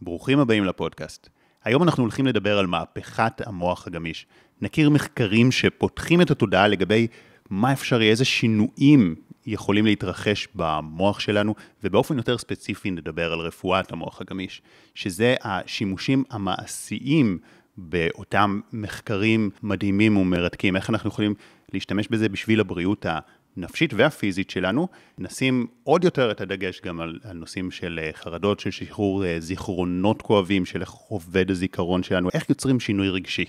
ברוכים הבאים לפודקאסט. היום אנחנו הולכים לדבר על מהפכת המוח הגמיש. נכיר מחקרים שפותחים את התודעה לגבי מה אפשרי, איזה שינויים יכולים להתרחש במוח שלנו, ובאופן יותר ספציפי נדבר על רפואת המוח הגמיש, שזה השימושים המעשיים באותם מחקרים מדהימים ומרתקים, איך אנחנו יכולים להשתמש בזה בשביל הבריאות הנפשית והפיזית שלנו. נשים עוד יותר את הדגש גם על, על נושאים של אה, חרדות, של שחרור אה, זיכרונות כואבים, של איך עובד הזיכרון שלנו, איך יוצרים שינוי רגשי.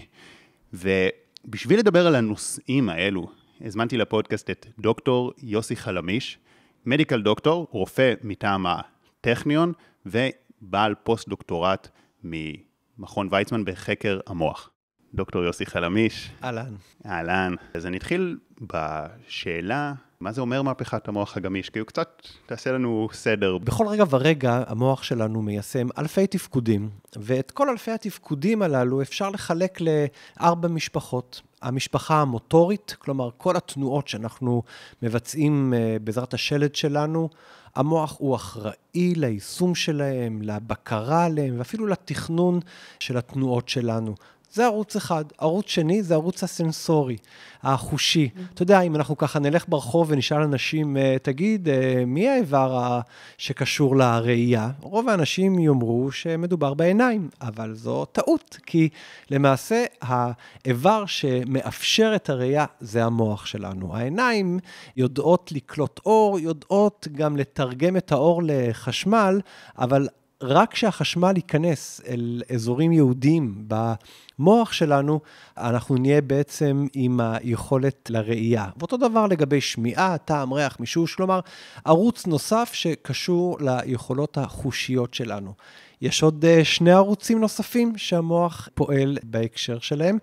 ובשביל לדבר על הנושאים האלו, הזמנתי לפודקאסט את דוקטור יוסי חלמיש, medical doctor, רופא מטעם הטכניון ובעל פוסט-דוקטורט ממכון ויצמן בחקר המוח. דוקטור יוסי חלמיש. אהלן. אהלן. אז אני אתחיל בשאלה, מה זה אומר מהפכת המוח הגמיש? כי הוא קצת תעשה לנו סדר. בכל רגע ורגע המוח שלנו מיישם אלפי תפקודים, ואת כל אלפי התפקודים הללו אפשר לחלק לארבע משפחות. המשפחה המוטורית, כלומר כל התנועות שאנחנו מבצעים אה, בעזרת השלד שלנו, המוח הוא אחראי ליישום שלהם, לבקרה עליהם ואפילו לתכנון של התנועות שלנו. זה ערוץ אחד. ערוץ שני זה ערוץ הסנסורי, החושי. אתה יודע, אם אנחנו ככה נלך ברחוב ונשאל אנשים, אה, תגיד, אה, מי האיבר שקשור לראייה? רוב האנשים יאמרו שמדובר בעיניים, אבל זו טעות, כי למעשה האיבר שמאפשר את הראייה זה המוח שלנו. העיניים יודעות לקלוט אור, יודעות גם לתרגם את האור לחשמל, אבל רק כשהחשמל ייכנס אל אזורים יהודיים במוח שלנו, אנחנו נהיה בעצם עם היכולת לראייה. ואותו דבר לגבי שמיעה, טעם, ריח, מישוש, כלומר, ערוץ נוסף שקשור ליכולות החושיות שלנו. יש עוד אה, שני ערוצים נוספים שהמוח פועל בהקשר שלהם.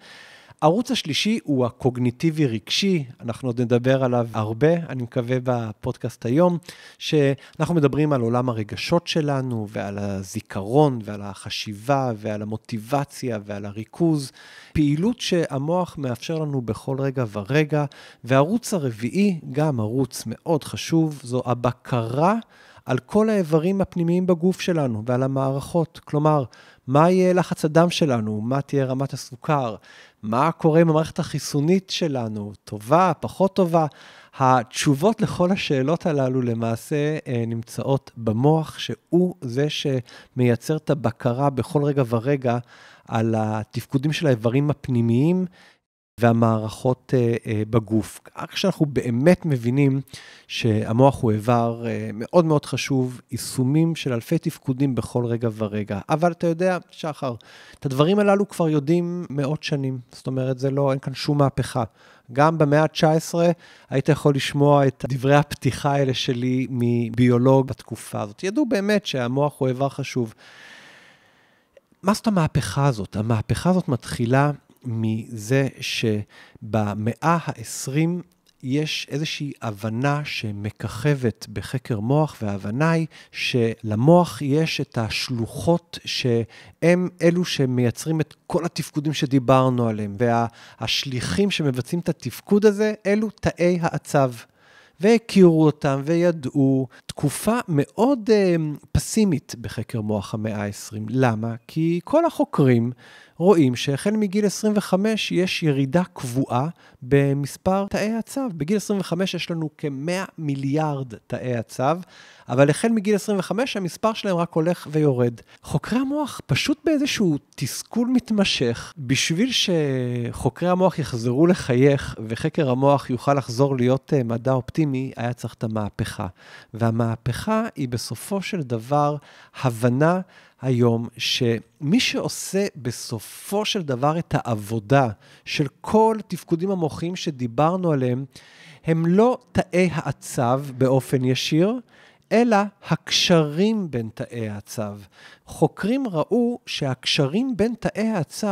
הערוץ השלישי הוא הקוגניטיבי-רגשי, אנחנו עוד נדבר עליו הרבה, אני מקווה בפודקאסט היום, שאנחנו מדברים על עולם הרגשות שלנו ועל הזיכרון ועל החשיבה ועל המוטיבציה ועל הריכוז, פעילות שהמוח מאפשר לנו בכל רגע ורגע. והערוץ הרביעי, גם ערוץ מאוד חשוב, זו הבקרה. על כל האיברים הפנימיים בגוף שלנו ועל המערכות. כלומר, מה יהיה לחץ הדם שלנו, מה תהיה רמת הסוכר, מה קורה עם המערכת החיסונית שלנו, טובה, פחות טובה. התשובות לכל השאלות הללו למעשה אה, נמצאות במוח, שהוא זה שמייצר את הבקרה בכל רגע ורגע על התפקודים של האיברים הפנימיים והמערכות אה, אה, בגוף. רק כשאנחנו באמת מבינים שהמוח הוא איבר אה, מאוד מאוד חשוב, יישומים של אלפי תפקודים בכל רגע ורגע. אבל אתה יודע, שחר, את הדברים הללו כבר יודעים מאות שנים. זאת אומרת, זה לא, אין כאן שום מהפכה. גם במאה ה-19 היית יכול לשמוע את דברי הפתיחה האלה שלי מביולוג בתקופה הזאת. ידעו באמת שהמוח הוא איבר חשוב. מה זאת המהפכה הזאת? המהפכה הזאת מתחילה מזה שבמאה ה-20 יש איזושהי הבנה שמככבת בחקר מוח, וההבנה היא שלמוח יש את השלוחות שהם אלו שמייצרים את כל התפקודים שדיברנו עליהם, והשליחים שמבצעים את התפקוד הזה, אלו תאי העצב. והכירו אותם וידעו. תקופה מאוד uh, פסימית בחקר מוח המאה ה-20. למה? כי כל החוקרים רואים שהחל מגיל 25 יש ירידה קבועה במספר תאי הצו. בגיל 25 יש לנו כ-100 מיליארד תאי הצו, אבל החל מגיל 25 המספר שלהם רק הולך ויורד. חוקרי המוח פשוט באיזשהו תסכול מתמשך, בשביל שחוקרי המוח יחזרו לחייך וחקר המוח יוכל לחזור להיות אה, מדע אופטימי, היה צריך את המהפכה. והמהפכה היא בסופו של דבר הבנה היום שמי שעושה בסופו של דבר את העבודה של כל תפקודים המוחיים שדיברנו עליהם, הם לא תאי העצב באופן ישיר, אלא הקשרים בין תאי הצו. חוקרים ראו שהקשרים בין תאי הצו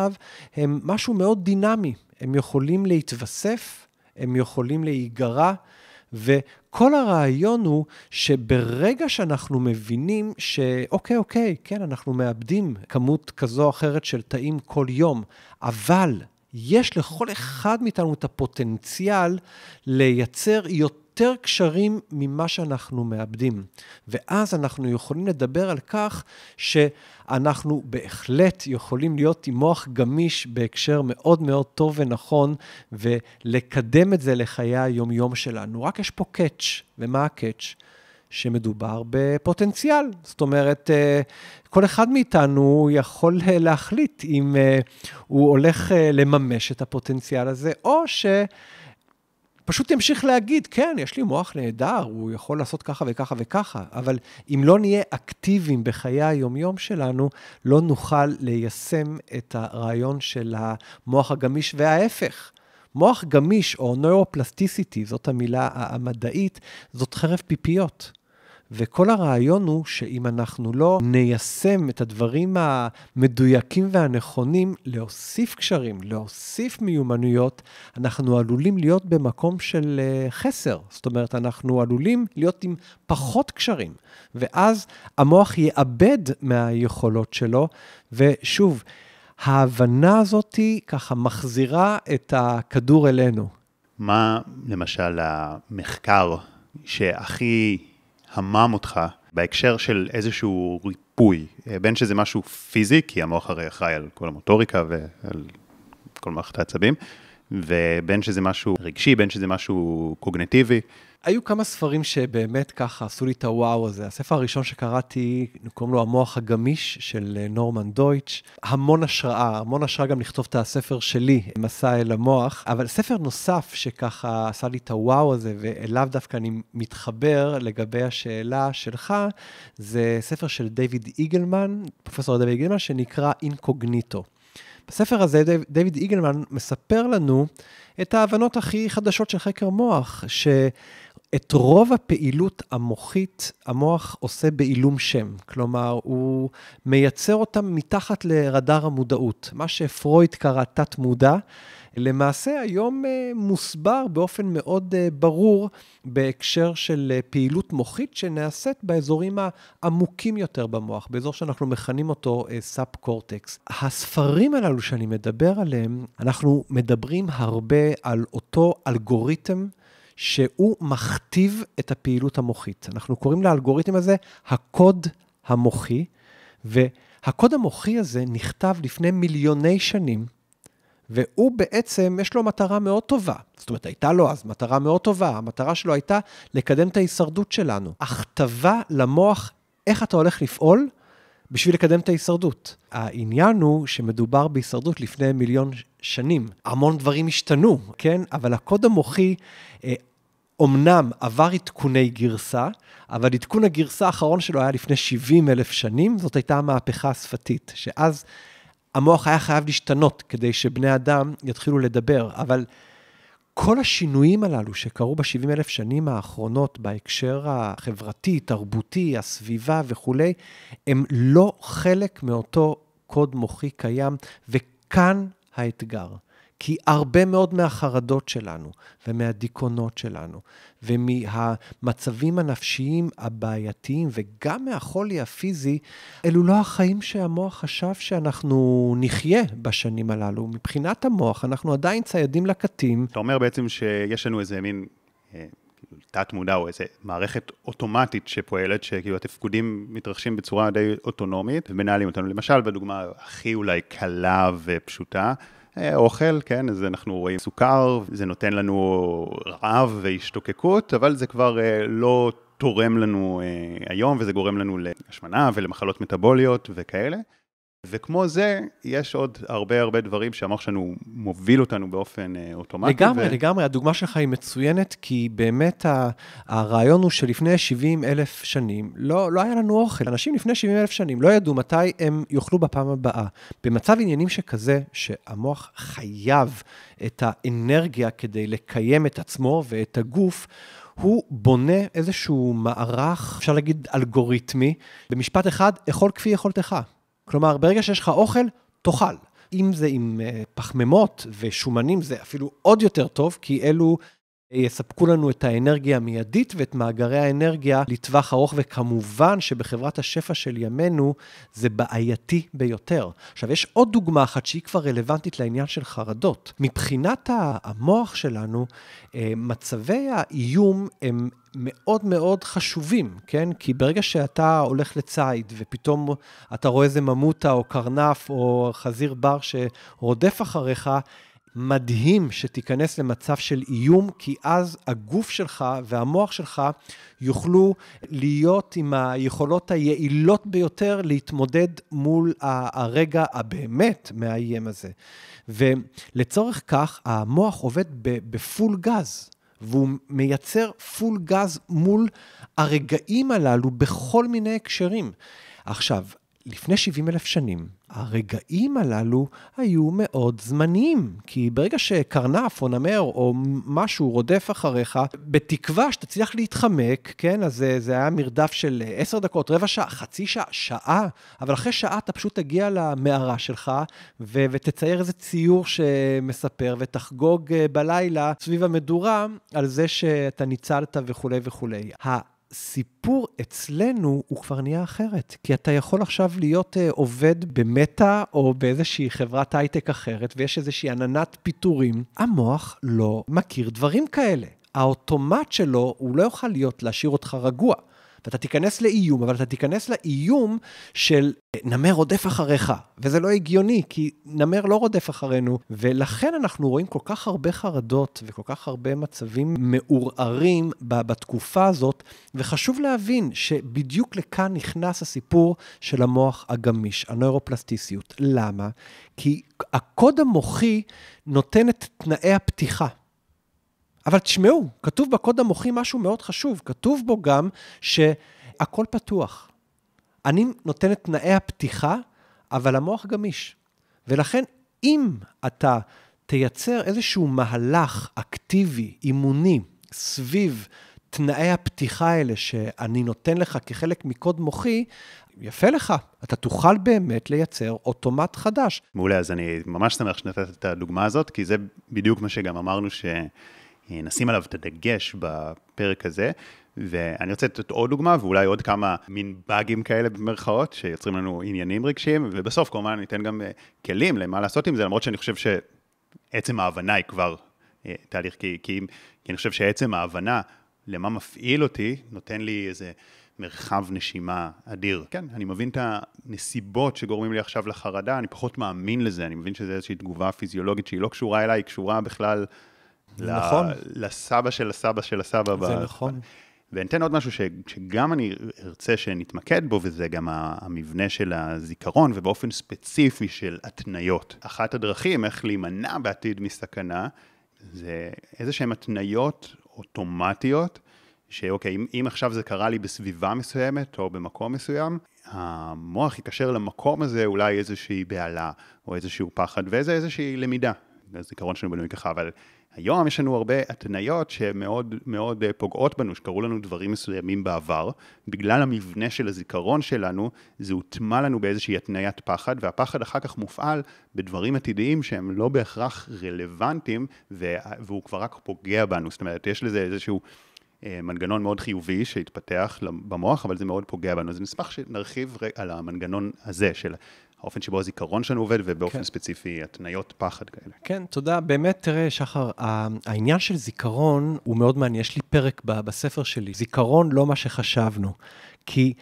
הם משהו מאוד דינמי. הם יכולים להתווסף, הם יכולים להיגרע, וכל הרעיון הוא שברגע שאנחנו מבינים שאוקיי, אוקיי, כן, אנחנו מאבדים כמות כזו או אחרת של תאים כל יום, אבל יש לכל אחד מאיתנו את הפוטנציאל לייצר יותר... יותר קשרים ממה שאנחנו מאבדים. ואז אנחנו יכולים לדבר על כך שאנחנו בהחלט יכולים להיות עם מוח גמיש בהקשר מאוד מאוד טוב ונכון, ולקדם את זה לחיי היומיום שלנו. רק יש פה קאץ', ומה הקאץ'? שמדובר בפוטנציאל. זאת אומרת, אה, כל אחד מאיתנו יכול אה, להחליט אם אה, הוא הולך לממש את הפוטנציאל הזה, או ש... פשוט ימשיך להגיד, כן, יש לי מוח נהדר, הוא יכול לעשות ככה וככה וככה, אבל אם לא נהיה אקטיביים בחיי היומיום שלנו, לא נוכל ליישם את הרעיון של המוח הגמיש וההפך. מוח גמיש, או נוירופלסטיסיטי, זאת המילה המדעית, זאת חרב פיפיות. וכל הרעיון הוא שאם אנחנו לא ניישם את הדברים המדויקים והנכונים, להוסיף קשרים, להוסיף מיומנויות, אנחנו עלולים להיות במקום של אה, חסר. זאת אומרת, אנחנו עלולים להיות עם פחות קשרים, ואז המוח יאבד מהיכולות שלו, ושוב, ההבנה הזאת ככה מחזירה את הכדור אלינו. מה למשל המחקר שהכי המם אותך בהקשר של איזשהו ריפוי, אה, בין שזה משהו פיזי, כי המוח הרי אחראי על כל המוטוריקה ועל כל מערכת העצבים, ובין שזה משהו רגשי, בין שזה משהו קוגנטיבי. היו כמה ספרים שבאמת ככה עשו לי את הוואו הזה. הספר הראשון שקראתי, קוראים לו המוח הגמיש של אה, נורמן דויטש. המון השראה, המון השראה גם לכתוב את הספר שלי, מסע אל המוח. אבל ספר נוסף שככה עשה לי את הוואו הזה, ואליו דווקא אני מתחבר לגבי השאלה שלך, זה ספר של דיוויד איגלמן, פרופסור דיוויד איגלמן, שנקרא אינקוגניטו. בספר הזה דיוויד איגלמן מספר לנו את ההבנות הכי חדשות של חקר מוח, ש... את רוב הפעילות המוחית, המוח עושה בעילום שם. כלומר, הוא מייצר אותם מתחת לרדאר המודעות. מה שפרויד קרא תת-מודע, למעשה היום אה, מוסבר באופן מאוד אה, ברור בהקשר של אה, פעילות מוחית שנעשית באזורים העמוקים יותר במוח, באזור שאנחנו מכנים אותו סאב קורטקס. הספרים הללו שאני מדבר עליהם, אנחנו מדברים הרבה על אותו אלגוריתם שהוא מכתיב את הפעילות המוחית. אנחנו קוראים לאלגוריתם הזה הקוד המוחי, והקוד המוחי הזה נכתב לפני מיליוני שנים, והוא בעצם, יש לו מטרה מאוד טובה. זאת אומרת, הייתה לו אז מטרה מאוד טובה, המטרה שלו הייתה לקדם את ההישרדות שלנו. הכתבה למוח איך אתה הולך לפעול בשביל לקדם את ההישרדות. העניין הוא שמדובר בהישרדות לפני מיליון שנים. המון דברים השתנו, כן? אבל הקוד המוחי אומנם עבר עדכוני גרסה, אבל עדכון הגרסה האחרון שלו היה לפני 70 אלף שנים, זאת הייתה המהפכה השפתית, שאז המוח היה חייב להשתנות כדי שבני אדם יתחילו לדבר, אבל כל השינויים הללו שקרו ב-70 אלף שנים האחרונות בהקשר החברתי, תרבותי, הסביבה וכולי, הם לא חלק מאותו קוד מוחי קיים, וכאן האתגר. כי הרבה מאוד מהחרדות שלנו, ומהדיכאונות שלנו, ומהמצבים הנפשיים הבעייתיים, וגם מהחולי הפיזי, אלו לא החיים שהמוח חשב שאנחנו נחיה בשנים הללו. מבחינת המוח, אנחנו עדיין ציידים לקטים. אתה אומר בעצם שיש לנו איזה מין... אה, תת-מודע או איזה מערכת אוטומטית שפועלת, שכאילו התפקודים מתרחשים בצורה די אוטונומית ומנהלים אותנו. למשל, בדוגמה הכי אולי קלה ופשוטה, אוכל, כן, אז אנחנו רואים סוכר, זה נותן לנו רעב והשתוקקות, אבל זה כבר אה, לא תורם לנו אה, היום, וזה גורם לנו להשמנה ולמחלות מטבוליות וכאלה. וכמו זה, יש עוד הרבה הרבה דברים שהמוח שלנו מוביל אותנו באופן אה, אוטומטי. לגמרי, ו... לגמרי. הדוגמה שלך היא מצוינת, כי באמת הרעיון הוא שלפני 70 אלף שנים לא, לא היה לנו אוכל. אנשים לפני 70 אלף שנים לא ידעו מתי הם יאכלו בפעם הבאה. במצב עניינים שכזה, שהמוח חייב את האנרגיה כדי לקיים את עצמו ואת הגוף, הוא בונה איזשהו מערך, אפשר להגיד אלגוריתמי, במשפט אחד, אכול כפי יכולתך. כלומר, ברגע שיש לך אוכל, תאכל. אם זה עם אה, פחמימות ושומנים, זה אפילו עוד יותר טוב, כי אלו יספקו לנו את האנרגיה המיידית ואת מאגרי האנרגיה לטווח ארוך, וכמובן שבחברת השפע של ימינו זה בעייתי ביותר. עכשיו, יש עוד דוגמה אחת שהיא כבר רלוונטית לעניין של חרדות. מבחינת המוח שלנו, אה, מצבי האיום הם מאוד מאוד חשובים, כן? כי ברגע שאתה הולך לציד ופתאום אתה רואה איזה ממוטה או קרנף או חזיר בר שרודף אחריך, מדהים שתיכנס למצב של איום, כי אז הגוף שלך והמוח שלך יוכלו להיות עם היכולות היעילות ביותר להתמודד מול הרגע הבאמת מאיים הזה. ולצורך כך, המוח עובד בפול גז. והוא מייצר פול גז מול הרגעים הללו בכל מיני הקשרים. עכשיו, לפני 70 אלף שנים, הרגעים הללו היו מאוד זמניים, כי ברגע שקרנף או נמר או משהו רודף אחריך, בתקווה שתצליח להתחמק, כן, אז זה, זה היה מרדף של עשר דקות, רבע שעה, חצי שעה, שעה, אבל אחרי שעה אתה פשוט תגיע למערה שלך ו- ותצייר איזה ציור שמספר ותחגוג אה, בלילה סביב המדורה על זה שאתה ניצלת וכולי וכולי. הסיפור אצלנו הוא כבר נהיה אחרת, כי אתה יכול עכשיו להיות uh, עובד במטא או באיזושהי חברת הייטק אחרת, ויש איזושהי עננת פיטורים. המוח לא מכיר דברים כאלה. האוטומט שלו, הוא לא יוכל להיות להשאיר אותך רגוע. ואתה תיכנס לאיום, אבל אתה תיכנס לאיום של נמר רודף אחריך, וזה לא הגיוני, כי נמר לא רודף אחרינו, ולכן אנחנו רואים כל כך הרבה חרדות וכל כך הרבה מצבים מעורערים בתקופה הזאת, וחשוב להבין שבדיוק לכאן נכנס הסיפור של המוח הגמיש, הנוירופלסטיסיות. למה? כי הקוד המוחי נותן את תנאי הפתיחה. אבל תשמעו, כתוב בקוד המוחי משהו מאוד חשוב, כתוב בו גם שהכל פתוח. אני נותן את תנאי הפתיחה, אבל המוח גמיש. ולכן, אם אתה תייצר איזשהו מהלך אקטיבי, אימוני, סביב תנאי הפתיחה האלה שאני נותן לך כחלק מקוד מוחי, יפה לך, אתה תוכל באמת לייצר אוטומט חדש. מעולה, אז אני ממש שמח שנתת את הדוגמה הזאת, כי זה בדיוק מה שגם אמרנו ש... נשים עליו את הדגש בפרק הזה. ואני רוצה לתת עוד דוגמה, ואולי עוד כמה מין באגים כאלה במרכאות, שיוצרים לנו עניינים רגשיים, ובסוף כמובן ניתן גם אה, כלים למה לעשות עם זה, למרות שאני חושב שעצם ההבנה היא כבר אה, תהליך, כי, כי, כי אני חושב שעצם ההבנה למה מפעיל אותי, נותן לי איזה מרחב נשימה אדיר. כן, אני מבין את הנסיבות שגורמים לי עכשיו לחרדה, אני פחות מאמין לזה, אני מבין שזו איזושהי תגובה פיזיולוגית שהיא לא קשורה אליי, היא קשורה בכלל נכון. לסבא של הסבא של הסבא. זה ב... נכון. ואני אתן עוד משהו ש, שגם אני ארצה שנתמקד בו, וזה גם המבנה של הזיכרון, ובאופן ספציפי של התניות. אחת הדרכים איך להימנע בעתיד מסכנה, זה איזה שהן התניות אוטומטיות, שאוקיי, אם, אם עכשיו זה קרה לי בסביבה מסוימת או במקום מסוים, המוח יקשר למקום הזה אולי איזושהי בהלה או איזשהו פחד ואיזה איזושהי למידה. הזיכרון שלנו בנוי ככה, אבל היום יש לנו הרבה התניות שמאוד מאוד אה, פוגעות בנו, שקרו לנו דברים מסוימים בעבר. בגלל המבנה של הזיכרון שלנו, זה הוטמע לנו באיזושהי התניית פחד, והפחד אחר כך מופעל בדברים עתידיים שהם לא בהכרח רלוונטיים, והוא כבר רק פוגע בנו. זאת אומרת, יש לזה איזשהו... אה, מנגנון מאוד חיובי שהתפתח במוח, אבל זה מאוד פוגע בנו. אז נשמח שנרחיב על המנגנון הזה של האופן שבו הזיכרון שלנו עובד, ובאופן כן. ספציפי התניות פחד כאלה. כן, תודה. באמת, תראה, שחר, העניין של זיכרון הוא מאוד מעניין. יש לי פרק בספר שלי, זיכרון לא מה שחשבנו. כי...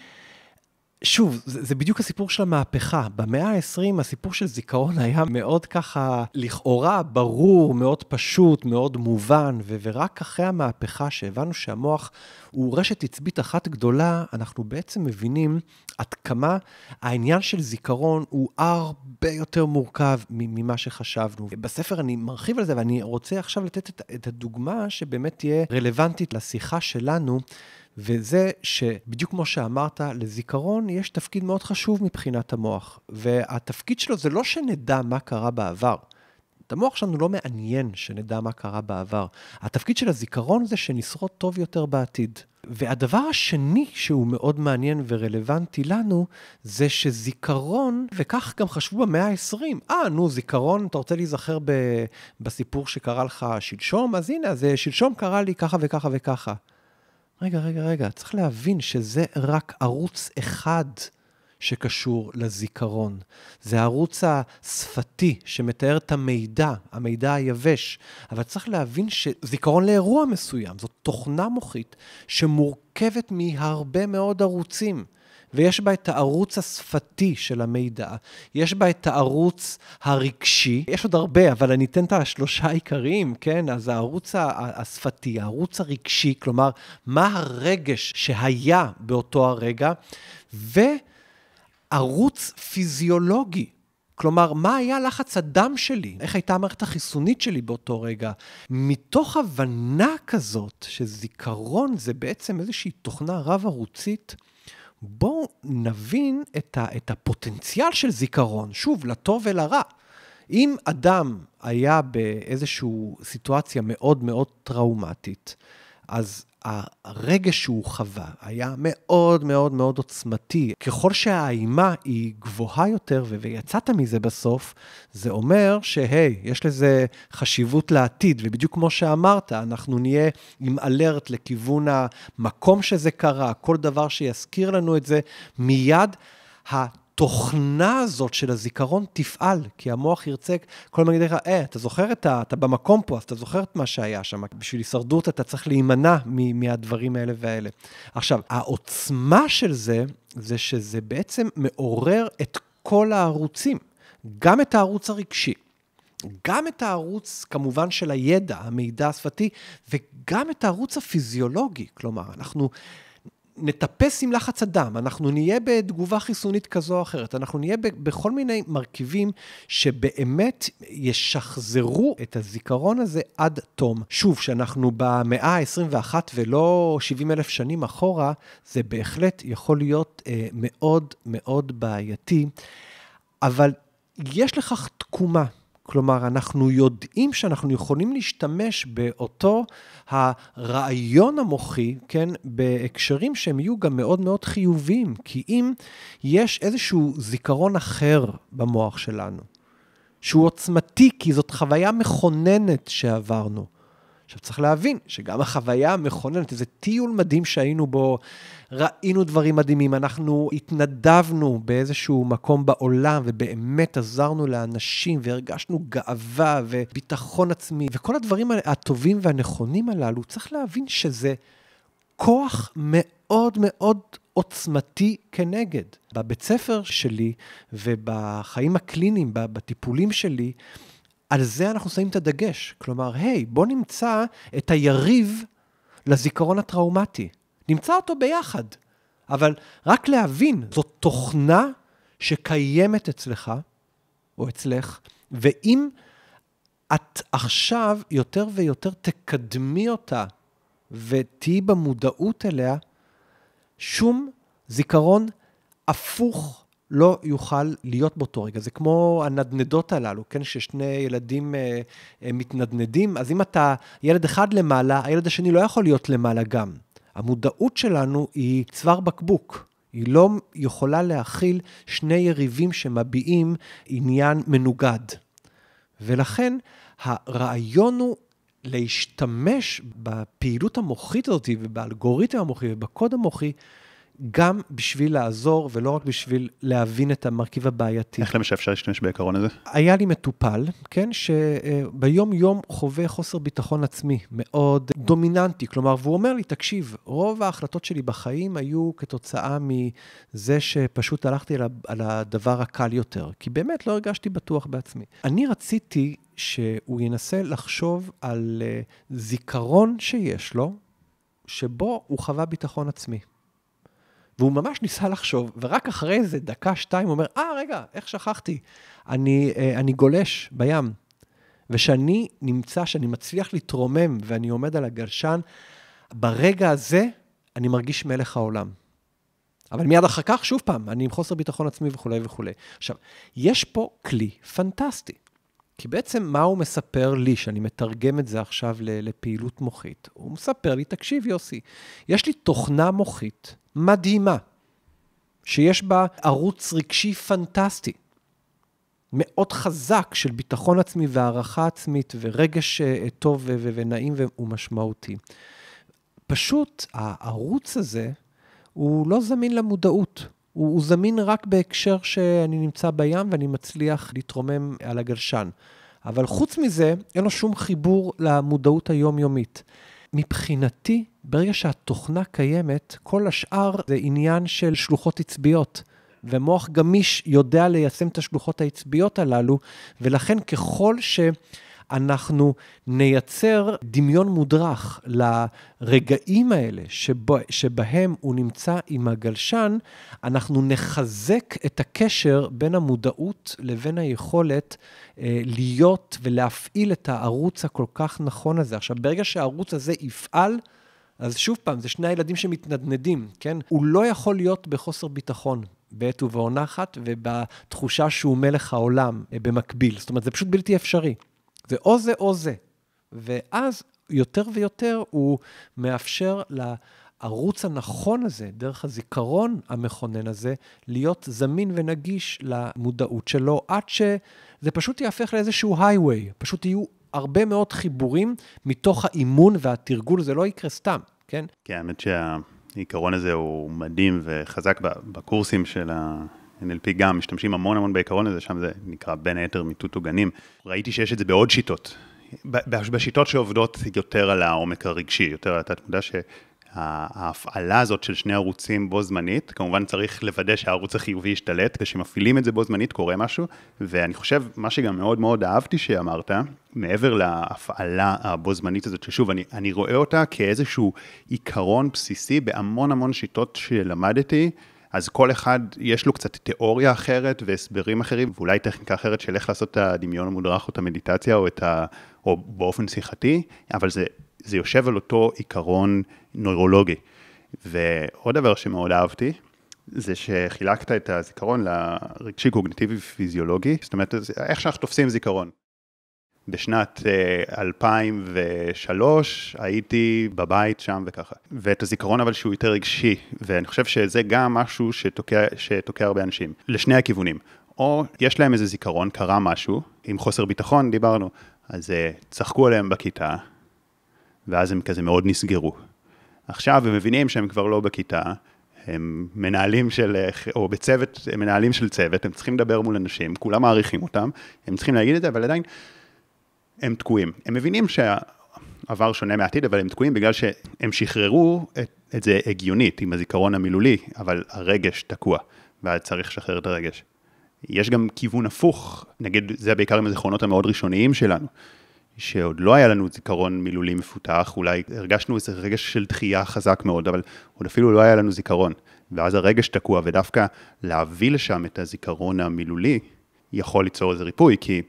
שוב, זה, זה בדיוק הסיפור של המהפכה. במאה ה-20 הסיפור של זיכרון היה מאוד ככה, לכאורה, ברור, מאוד פשוט, מאוד מובן, ו- ורק אחרי המהפכה, שהבנו שהמוח הוא רשת עצבית אחת גדולה, אנחנו בעצם מבינים עד כמה העניין של זיכרון הוא הרבה יותר מורכב ממה שחשבנו. בספר אני מרחיב על זה, ואני רוצה עכשיו לתת את, את הדוגמה שבאמת תהיה רלוונטית לשיחה שלנו. וזה שבדיוק כמו שאמרת, לזיכרון יש תפקיד מאוד חשוב מבחינת המוח. והתפקיד שלו זה לא שנדע מה קרה בעבר. את המוח שלנו לא מעניין שנדע מה קרה בעבר. התפקיד של הזיכרון זה שנשרוד טוב יותר בעתיד. והדבר השני שהוא מאוד מעניין ורלוונטי לנו, זה שזיכרון, וכך גם חשבו במאה ה-20, אה, נו, זיכרון, אתה רוצה להיזכר ב, בסיפור שקרה לך שלשום? אז הנה, אז שלשום קרה לי ככה וככה וככה. רגע, רגע, רגע, צריך להבין שזה רק ערוץ אחד שקשור לזיכרון. זה הערוץ השפתי שמתאר את המידע, המידע היבש. אבל צריך להבין שזיכרון לאירוע מסוים, זאת תוכנה מוחית שמורכבת מהרבה מאוד ערוצים. ויש בה את הערוץ השפתי של המידע, יש בה את הערוץ הרגשי, יש עוד הרבה, אבל אני אתן את השלושה העיקריים, כן? אז הערוץ השפתי, הערוץ הרגשי, כלומר, מה הרגש שהיה באותו הרגע, ו... ערוץ פיזיולוגי. כלומר, מה היה לחץ הדם שלי? איך הייתה המערכת החיסונית שלי באותו רגע? מתוך הבנה כזאת שזיכרון זה בעצם איזושהי תוכנה רב-ערוצית, בואו נבין את, ה, את הפוטנציאל של זיכרון, שוב, לטוב ולרע. אם אדם היה באיזושהי סיטואציה מאוד מאוד טראומטית, אז הרגש שהוא חווה היה מאוד מאוד מאוד עוצמתי. ככל שהאימה היא גבוהה יותר, ויצאת מזה בסוף, זה אומר שהי, יש לזה חשיבות לעתיד, ובדיוק כמו שאמרת, אנחנו נהיה עם אלרט לכיוון המקום שזה קרה, כל דבר שיזכיר לנו את זה, מיד התוכנה הזאת של הזיכרון תפעל, כי המוח ירצה כל הזמן להגיד לך, אה, אתה זוכר את ה... אתה במקום פה, אז אתה זוכר את מה שהיה שם. בשביל הישרדות אתה צריך להימנע מהדברים האלה והאלה. עכשיו, העוצמה של זה, זה שזה בעצם מעורר את כל הערוצים, גם את הערוץ הרגשי. גם את הערוץ, כמובן, של הידע, המידע השפתי, וגם את הערוץ הפיזיולוגי. כלומר, אנחנו נטפס עם לחץ הדם, אנחנו נהיה בתגובה חיסונית כזו או אחרת, אנחנו נהיה בכל מיני מרכיבים שבאמת ישחזרו את הזיכרון הזה עד תום. שוב, שאנחנו במאה ה-21 ולא 70 אלף שנים אחורה, זה בהחלט יכול להיות אה, מאוד מאוד בעייתי, אבל יש לכך תקומה. כלומר, אנחנו יודעים שאנחנו יכולים להשתמש באותו הרעיון המוחי, כן, בהקשרים שהם יהיו גם מאוד מאוד חיוביים, כי אם יש איזשהו זיכרון אחר במוח שלנו, שהוא עוצמתי, כי זאת חוויה מכוננת שעברנו, עכשיו, צריך להבין שגם החוויה המכוננת, איזה טיול מדהים שהיינו בו, ראינו דברים מדהימים, אנחנו התנדבנו באיזשהו מקום בעולם, ובאמת עזרנו לאנשים, והרגשנו גאווה וביטחון עצמי, וכל הדברים הטובים והנכונים הללו, צריך להבין שזה כוח מאוד מאוד עוצמתי כנגד. בבית ספר שלי ובחיים הקליניים, בטיפולים שלי, על זה אנחנו שמים את הדגש. כלומר, היי, בוא נמצא את היריב לזיכרון הטראומטי. נמצא אותו ביחד. אבל רק להבין, זאת תוכנה שקיימת אצלך, או אצלך, ואם את עכשיו יותר ויותר תקדמי אותה ותהיי במודעות אליה, שום זיכרון הפוך לא יוכל להיות באותו רגע. זה כמו הנדנדות הללו, כן? ששני ילדים אה, אה, מתנדנדים, אז אם אתה ילד אחד למעלה, הילד השני לא יכול להיות למעלה גם. המודעות שלנו היא צוואר בקבוק. היא לא יכולה להכיל שני יריבים שמביעים עניין מנוגד. ולכן הרעיון הוא להשתמש בפעילות המוחית הזאת ובאלגוריתם המוחי ובקוד המוחי גם בשביל לעזור ולא רק בשביל להבין את המרכיב הבעייתי. איך למשל אפשר להשתמש בעיקרון הזה? היה לי מטופל, כן, שביום-יום חווה חוסר ביטחון עצמי מאוד דומיננטי. כלומר, והוא אומר לי, תקשיב, רוב ההחלטות שלי בחיים היו כתוצאה מזה שפשוט הלכתי על הדבר הקל יותר, כי באמת לא הרגשתי בטוח בעצמי. אני רציתי שהוא ינסה לחשוב על אה, זיכרון שיש לו, שבו הוא חווה ביטחון עצמי. והוא ממש ניסה לחשוב, ורק אחרי איזה דקה, שתיים, הוא אומר, אה, רגע, איך שכחתי? אני, אה, אני גולש בים. ושאני נמצא, שאני מצליח להתרומם ואני עומד על הגלשן, ברגע הזה אני מרגיש מלך העולם. אבל מיד אחר כך, שוב פעם, אני עם חוסר ביטחון עצמי וכולי וכולי. עכשיו, יש פה כלי פנטסטי. כי בעצם מה הוא מספר לי, שאני מתרגם את זה עכשיו לפעילות מוחית? הוא מספר לי, תקשיב יוסי, יש לי תוכנה מוחית מדהימה, שיש בה ערוץ רגשי פנטסטי, מאוד חזק של ביטחון עצמי והערכה עצמית ורגש אה, טוב ונעים ומשמעותי. פשוט הערוץ הזה הוא לא זמין למודעות. הוא, הוא זמין רק בהקשר שאני נמצא בים ואני מצליח להתרומם על הגלשן. אבל חוץ מזה, אין לו שום חיבור למודעות היומיומית. מבחינתי, ברגע שהתוכנה קיימת, כל השאר זה עניין של שלוחות עצביות. ומוח גמיש יודע ליישם את השלוחות העצביות הללו, ולכן ככל ש... אנחנו נייצר דמיון מודרך לרגעים האלה שבו, שבהם הוא נמצא עם הגלשן, אנחנו נחזק את הקשר בין המודעות לבין היכולת אה, להיות ולהפעיל את הערוץ הכל כך נכון הזה. עכשיו, ברגע שהערוץ הזה יפעל, אז שוב פעם, זה שני הילדים שמתנדנדים, כן? הוא לא יכול להיות בחוסר ביטחון. בעת ובעונה אחת, ובתחושה שהוא מלך העולם אה, במקביל. זאת אומרת, זה פשוט בלתי אפשרי. זה או זה או זה. ואז יותר ויותר הוא מאפשר לערוץ הנכון הזה, דרך הזיכרון המכונן הזה, להיות זמין ונגיש למודעות שלו, עד שזה פשוט יהפך לאיזשהו הייווי. פשוט יהיו הרבה מאוד חיבורים מתוך האימון והתרגול, זה לא יקרה סתם, כן? כן, האמת שהעיקרון הזה הוא מדהים וחזק בקורסים של ה... NLP גם משתמשים המון המון בעיקרון הזה, שם זה נקרא בין היתר מיטוט עוגנים. ראיתי שיש את זה בעוד שיטות. בשיטות שעובדות יותר על העומק הרגשי, יותר על התת-מודע, שההפעלה הזאת של שני ערוצים בו זמנית, כמובן צריך לוודא שהערוץ החיובי ישתלט, כשמפעילים את זה בו זמנית קורה משהו, ואני חושב, מה שגם מאוד מאוד אהבתי שאמרת, מעבר להפעלה הבו זמנית הזאת, ששוב, אני, אני רואה אותה כאיזשהו עיקרון בסיסי בהמון המון שיטות שלמדתי, אז כל אחד יש לו קצת תיאוריה אחרת והסברים אחרים, ואולי טכניקה אחרת של איך לעשות את הדמיון המודרך או את המדיטציה או, את ה, או באופן שיחתי, אבל זה, זה יושב על אותו עיקרון נוירולוגי. ועוד דבר שמאוד אהבתי, זה שחילקת את הזיכרון לרגשי קוגניטיבי ופיזיולוגי, זאת אומרת, איך שאנחנו תופסים זיכרון. בשנת 2003 אה, הייתי בבית שם וככה. ואת הזיכרון אבל שהוא יותר רגשי, ואני חושב שזה גם משהו שתוקע, שתוקע הרבה אנשים, לשני הכיוונים. או יש להם איזה זיכרון, קרה משהו, עם חוסר ביטחון, דיברנו, אז אה, צחקו עליהם בכיתה, ואז הם כזה מאוד נסגרו. עכשיו הם מבינים שהם כבר לא בכיתה, הם מנהלים של, אה, או בצוות, הם מנהלים של צוות, הם צריכים לדבר מול אנשים, כולם מעריכים אותם, הם צריכים להגיד את זה, אבל עדיין הם תקועים. הם מבינים שהעבר שונה מהעתיד, אבל הם תקועים בגלל שהם שחררו את, את זה הגיונית עם הזיכרון המילולי, אבל הרגש תקוע, ואז צריך לשחרר את הרגש. יש גם כיוון הפוך, נגיד, זה בעיקר עם הזיכרונות המאוד ראשוניים שלנו, שעוד לא היה לנו זיכרון מילולי מפותח, אולי הרגשנו איזה רגש של דחייה חזק מאוד, אבל עוד אפילו לא היה לנו זיכרון. ואז הרגש תקוע, ודווקא להביא לשם את הזיכרון המילולי, יכול ליצור איזה ריפוי, כי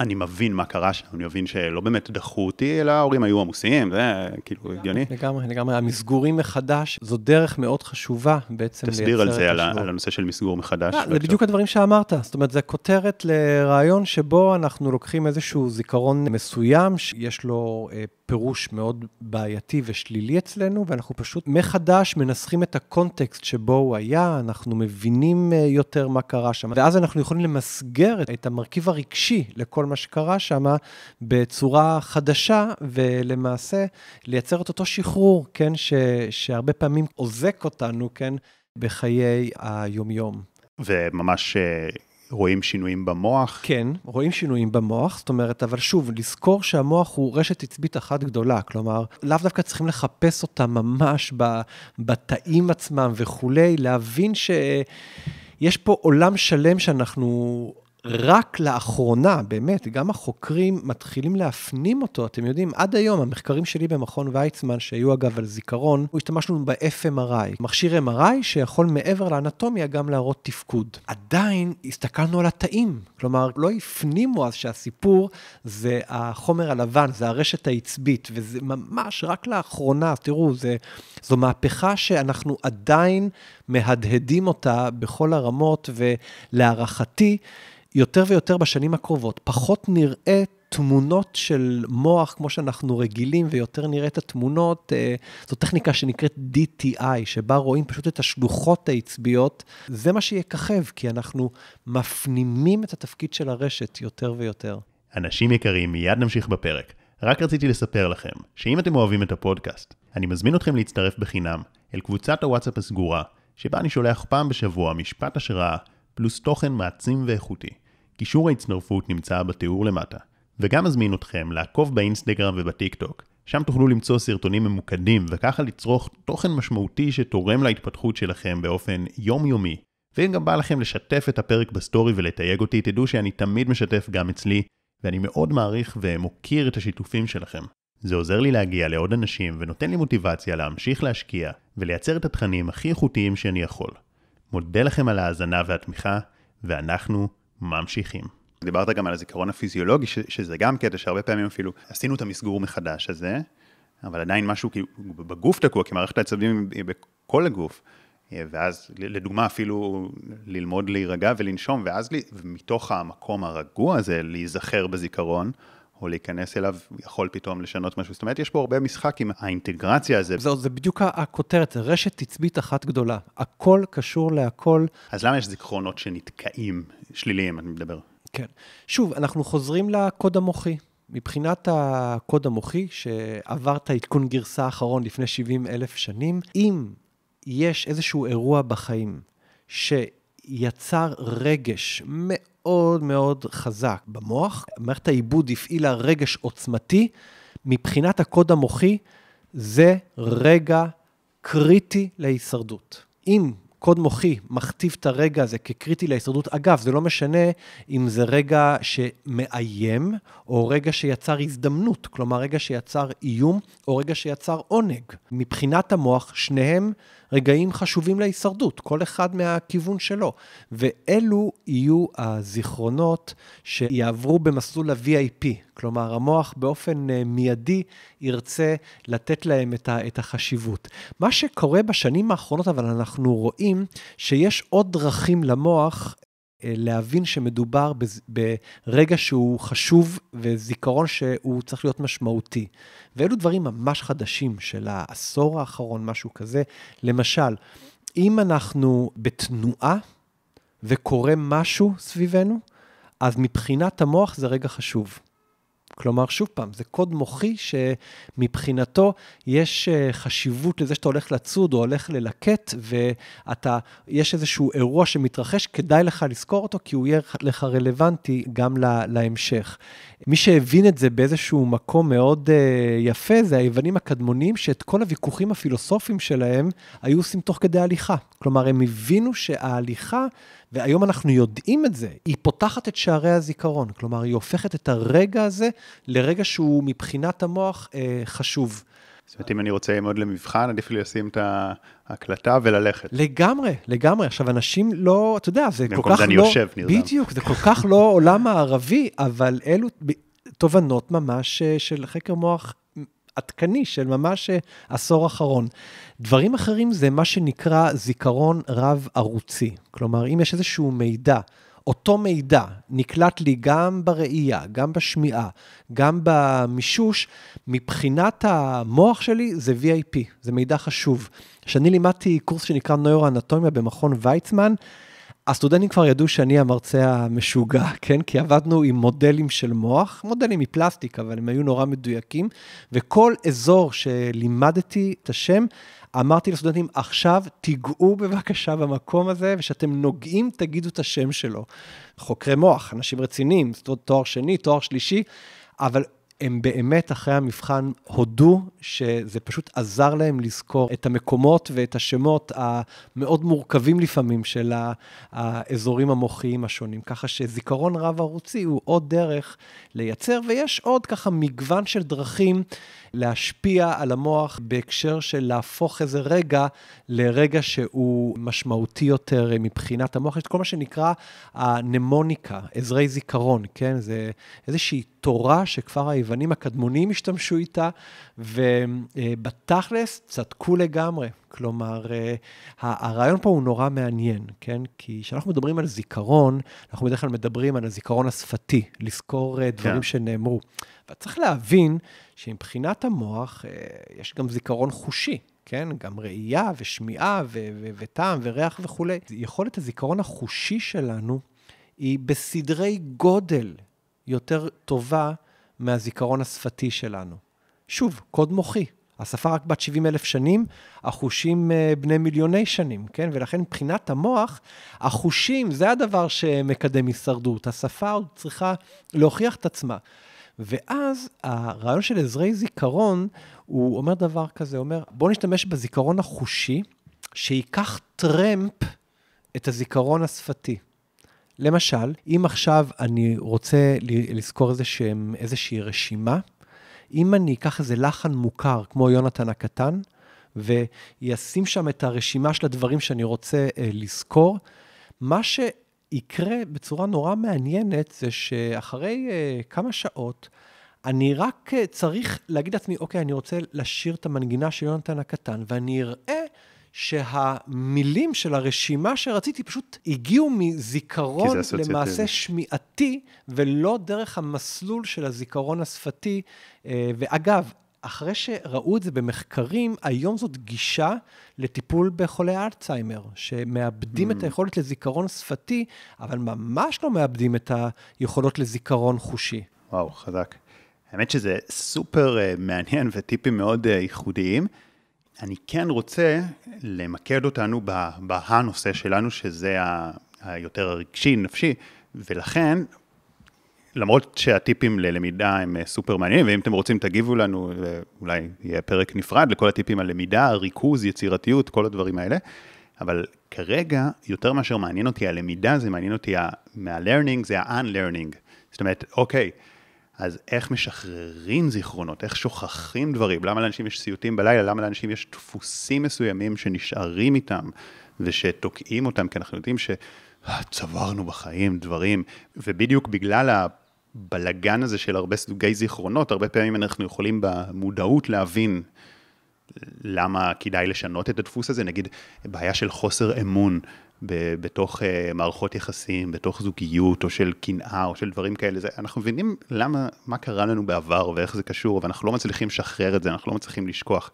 אני מבין מה קרה שם, אני מבין שלא באמת דחו אותי, אלא ההורים היו עמוסים, זה כאילו הגיוני. לגמרי, לגמרי. המסגורים מחדש, זו דרך מאוד חשובה בעצם לייצר את. תסביר על זה, על, על הנושא של מסגור מחדש. לא, זה בדיוק הדברים שאמרת. זאת אומרת, זה כותרת לרעיון שבו אנחנו לוקחים איזשהו זיכרון מסוים, שיש לו אה, פירוש מאוד בעייתי ושלילי אצלנו, ואנחנו פשוט מחדש מנסחים את הקונטקסט שבו הוא היה, אנחנו מבינים אה, יותר מה קרה שם, ואז אנחנו יכולים למסגר את המרכיב הרגשי לכל מה שקרה שם בצורה חדשה, ולמעשה לייצר את אותו שחרור, כן, ש, שהרבה פעמים עוזק אותנו, כן, בחיי היומיום. וממש אה, רואים שינויים במוח? כן, רואים שינויים במוח, זאת אומרת, אבל שוב, לזכור שהמוח הוא רשת עצבית אחת גדולה, כלומר, לאו דווקא צריכים לחפש אותה ממש בתאים עצמם וכולי, להבין שיש פה עולם שלם שאנחנו רק לאחרונה, באמת, גם החוקרים מתחילים להפנים אותו. אתם יודעים, עד היום, המחקרים שלי במכון ויצמן, שהיו אגב על זיכרון, השתמשנו ב-FMRI, מכשיר MRI שיכול מעבר לאנטומיה גם להראות תפקוד. עדיין הסתכלנו על התאים, כלומר, לא הפנימו אז שהסיפור זה החומר הלבן, זה הרשת העצבית, וזה ממש רק לאחרונה, תראו, זה, זו מהפכה שאנחנו עדיין מהדהדים אותה בכל הרמות, ולהערכתי, יותר ויותר בשנים הקרובות, פחות נראה תמונות של מוח כמו שאנחנו רגילים, ויותר נראה את התמונות, אה, זו טכניקה שנקראת DTI, שבה רואים פשוט את השלוחות העצביות. זה מה שיככב, כי אנחנו מפנימים את התפקיד של הרשת יותר ויותר. אנשים יקרים, מיד נמשיך בפרק. רק רציתי לספר לכם, שאם אתם אוהבים את הפודקאסט, אני מזמין אתכם להצטרף בחינם אל קבוצת הוואטסאפ הסגורה, שבה אני שולח פעם בשבוע משפט השראה, פלוס תוכן מעצים ואיכותי. קישור ההצטרפות נמצא בתיאור למטה. וגם מזמין אתכם לעקוב באינסטגרם ובטיק טוק. שם תוכלו למצוא סרטונים ממוקדים, וככה לצרוך תוכן משמעותי שתורם להתפתחות שלכם באופן יומיומי. ואם גם בא לכם לשתף את הפרק בסטורי ולתייג אותי, תדעו שאני תמיד משתף גם אצלי, ואני מאוד מעריך ומוקיר את השיתופים שלכם. זה עוזר לי להגיע לעוד אנשים ונותן לי מוטיבציה להמשיך להשקיע ולייצר את התכנים הכי איכותיים שאני יכול. מודה לכם על ההאזנה והתמיכה, ואנחנו ממשיכים. דיברת גם על הזיכרון הפיזיולוגי, ש- שזה גם קטע שהרבה פעמים אפילו עשינו את המסגור מחדש הזה, אבל עדיין משהו כאילו בגוף תקוע, כי מערכת העצבים היא בכל הגוף. ואז לדוגמה אפילו ללמוד להירגע ולנשום, ואז מתוך המקום הרגוע הזה להיזכר בזיכרון, או להיכנס אליו יכול פתאום לשנות משהו. זאת אומרת, יש פה הרבה משחק עם האינטגרציה הזה. זה, זה בדיוק הכותרת, רשת תצבית אחת גדולה. הכל קשור להכל. אז למה יש זיכרונות שנתקעים, שליליים, אני מדבר? כן. שוב, אנחנו חוזרים לקוד המוחי. מבחינת הקוד המוחי, שעבר את העדכון גרסה האחרון לפני 70 אלף שנים, אם יש איזשהו אירוע בחיים שיצר רגש מאוד מאוד חזק במוח, מערכת העיבוד הפעילה רגש עוצמתי, מבחינת הקוד המוחי זה רגע קריטי להישרדות. אם קוד מוחי מכתיב את הרגע הזה כקריטי להישרדות. אגב, זה לא משנה אם זה רגע שמאיים, או רגע שיצר הזדמנות, כלומר רגע שיצר איום, או רגע שיצר עונג. מבחינת המוח, שניהם רגעים חשובים להישרדות, כל אחד מהכיוון שלו. ואלו יהיו הזיכרונות שיעברו במסלול ה-VIP, כלומר, המוח באופן אה, מיידי ירצה לתת להם את החשיבות. מה שקורה בשנים האחרונות, אבל אנחנו רואים שיש עוד דרכים למוח להבין שמדובר ברגע שהוא חשוב וזיכרון שהוא צריך להיות משמעותי. ואלו דברים ממש חדשים של העשור האחרון, משהו כזה. למשל, אם אנחנו בתנועה וקורה משהו סביבנו, אז מבחינת המוח זה רגע חשוב. כלומר, שוב פעם, זה קוד מוחי שמבחינתו יש אה, חשיבות לזה שאתה הולך לצוד או הולך ללקט, ואתה, יש איזשהו אירוע שמתרחש, כדאי לך לזכור אותו, כי הוא יהיה לך רלוונטי גם לה, להמשך. מי שהבין את זה באיזשהו מקום מאוד uh, יפה, זה היוונים הקדמונים, שאת כל הוויכוחים הפילוסופיים שלהם היו עושים תוך כדי הליכה. כלומר, הם הבינו שההליכה... והיום אנחנו יודעים את זה, היא פותחת את שערי הזיכרון. כלומר, היא הופכת את הרגע הזה לרגע שהוא מבחינת המוח אה, חשוב. זאת אומרת, אם אני רוצה ללמוד למבחן, עדיף לי לשים את ההקלטה וללכת. לגמרי, לגמרי. עכשיו, אנשים לא, אתה יודע, זה כל כך לא... במקום זה אני יושב, נרדם. בדיוק, זה כל כך לא עולם הערבי, אבל אלו תובנות ממש אה, של חקר מוח עדכני של ממש אה, עשור אחרון. דברים אחרים זה מה שנקרא זיכרון רב-ערוצי. כלומר, אם יש איזשהו מידע, אותו מידע נקלט לי גם בראייה, גם בשמיעה, גם במישוש, מבחינת המוח שלי זה VIP, זה מידע חשוב. כשאני לימדתי קורס שנקרא נוירואנטומיה במכון ויצמן, הסטודנטים כבר ידעו שאני המרצה המשוגע, כן? כי עבדנו עם מודלים של מוח, מודלים מפלסטיק, אבל הם היו נורא מדויקים, וכל אזור שלימדתי את השם, אמרתי לסטודנטים, עכשיו תיגעו בבקשה במקום הזה, וכשאתם נוגעים, תגידו את השם שלו. חוקרי מוח, אנשים רציניים, תואר שני, תואר שלישי, אבל הם באמת אחרי המבחן הודו שזה פשוט עזר להם לזכור את המקומות ואת השמות המאוד מורכבים לפעמים של האזורים המוחיים השונים. ככה שזיכרון רב-ערוצי הוא עוד דרך לייצר, ויש עוד ככה מגוון של דרכים להשפיע על המוח בהקשר של להפוך איזה רגע לרגע שהוא משמעותי יותר מבחינת המוח. יש את כל מה שנקרא הנמוניקה, עזרי זיכרון, כן? זה איזושהי תורה שכבר. היוונים הקדמונים השתמשו איתה, ובתכלס צדקו לגמרי. כלומר, אה, הרעיון פה הוא נורא מעניין, כן? כי כשאנחנו מדברים על זיכרון, אנחנו בדרך כלל מדברים על הזיכרון השפתי, לזכור אה, דברים כן. שנאמרו. וצריך להבין שמבחינת המוח, אה, יש גם זיכרון חושי. כן? גם ראייה ושמיעה ו- ו- וטעם וריח וכולי. יכולת הזיכרון החושי שלנו היא בסדרי גודל יותר טובה מהזיכרון השפתי שלנו. שוב, קוד מוחי. השפה רק בת 70 אלף שנים, החושים אה, בני מיליוני שנים, כן? ולכן מבחינת המוח, החושים זה הדבר שמקדם הישרדות. השפה עוד צריכה להוכיח את עצמה. ואז הרעיון של עזרי זיכרון, הוא אומר דבר כזה, הוא אומר, בואו נשתמש בזיכרון החושי, שייקח טרמפ את הזיכרון השפתי. למשל, אם עכשיו אני רוצה לזכור איזשהם, איזושהי רשימה, אם אני אקח איזה לחן מוכר, כמו יונתן הקטן, וישים שם את הרשימה של הדברים שאני רוצה אה, לזכור, מה שיקרה בצורה נורא מעניינת זה שאחרי אה, כמה שעות, אני רק אה, צריך להגיד לעצמי, אוקיי, אני רוצה לשיר את המנגינה של יונתן הקטן, ואני אראה שהמילים של הרשימה שרציתי פשוט הגיעו מזיכרון למעשה שמיעתי, ולא דרך המסלול של הזיכרון השפתי. אה, ואגב, אחרי שראו את זה במחקרים, היום זאת גישה לטיפול בחולי אלצהיימר, שמאבדים mm. את היכולת לזיכרון שפתי, אבל ממש לא מאבדים את היכולות לזיכרון חושי. וואו, חזק. האמת שזה סופר uh, מעניין וטיפים מאוד uh, ייחודיים. אני כן רוצה למקד אותנו בנושא שלנו, שזה היותר הרגשי, נפשי, ולכן, למרות שהטיפים ללמידה הם אה, סופר מעניינים, ואם אתם רוצים תגיבו לנו, אולי יהיה פרק נפרד לכל הטיפים על למידה, ריכוז, יצירתיות, כל הדברים האלה, אבל כרגע, יותר מאשר מעניין אותי הלמידה, זה מעניין אותי מה-learning, זה ה-unlearning. זאת אומרת, אוקיי, אז איך משחררים זיכרונות, איך שוכחים דברים, למה לאנשים יש סיוטים בלילה, למה לאנשים יש דפוסים מסוימים שנשארים איתם ושתוקעים אותם, כי אנחנו יודעים שצברנו בחיים דברים, ובדיוק בגלל הבלגן הזה של הרבה סוגי זיכרונות, הרבה פעמים אנחנו יכולים במודעות להבין למה כדאי לשנות את הדפוס הזה, נגיד בעיה של חוסר אמון. בתוך uh, מערכות יחסים, בתוך זוגיות, או של קנאה, או של דברים כאלה. זה, אנחנו מבינים למה, מה קרה לנו בעבר ואיך זה קשור, ואנחנו לא מצליחים לשחרר את זה, אנחנו לא מצליחים לשכוח.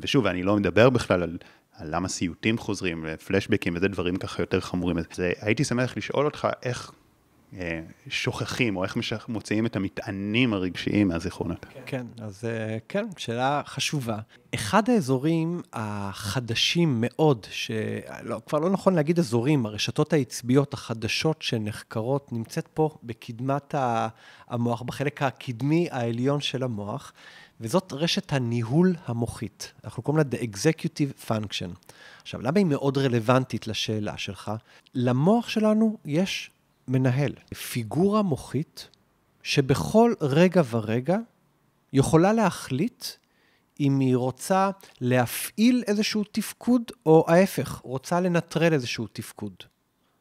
ושוב, אני לא מדבר בכלל על, על למה סיוטים חוזרים, פלשבקים וזה דברים ככה יותר חמורים. אז הייתי שמח לשאול אותך איך אה, שוכחים, או איך מוציאים את המטענים הרגשיים מהזיכרונות. כן, כן, אז אה, כן, שאלה חשובה. אחד האזורים החדשים מאוד, שכבר לא נכון להגיד אזורים, הרשתות העצביות החדשות שנחקרות, נמצאת פה בקדמת המוח, בחלק הקדמי העליון של המוח, וזאת רשת הניהול המוחית. אנחנו קוראים לה The Executive Function. עכשיו, למה היא מאוד רלוונטית לשאלה שלך? למוח שלנו יש מנהל, פיגורה מוחית שבכל רגע ורגע יכולה להחליט אם היא רוצה להפעיל איזשהו תפקוד, או ההפך, רוצה לנטרל איזשהו תפקוד.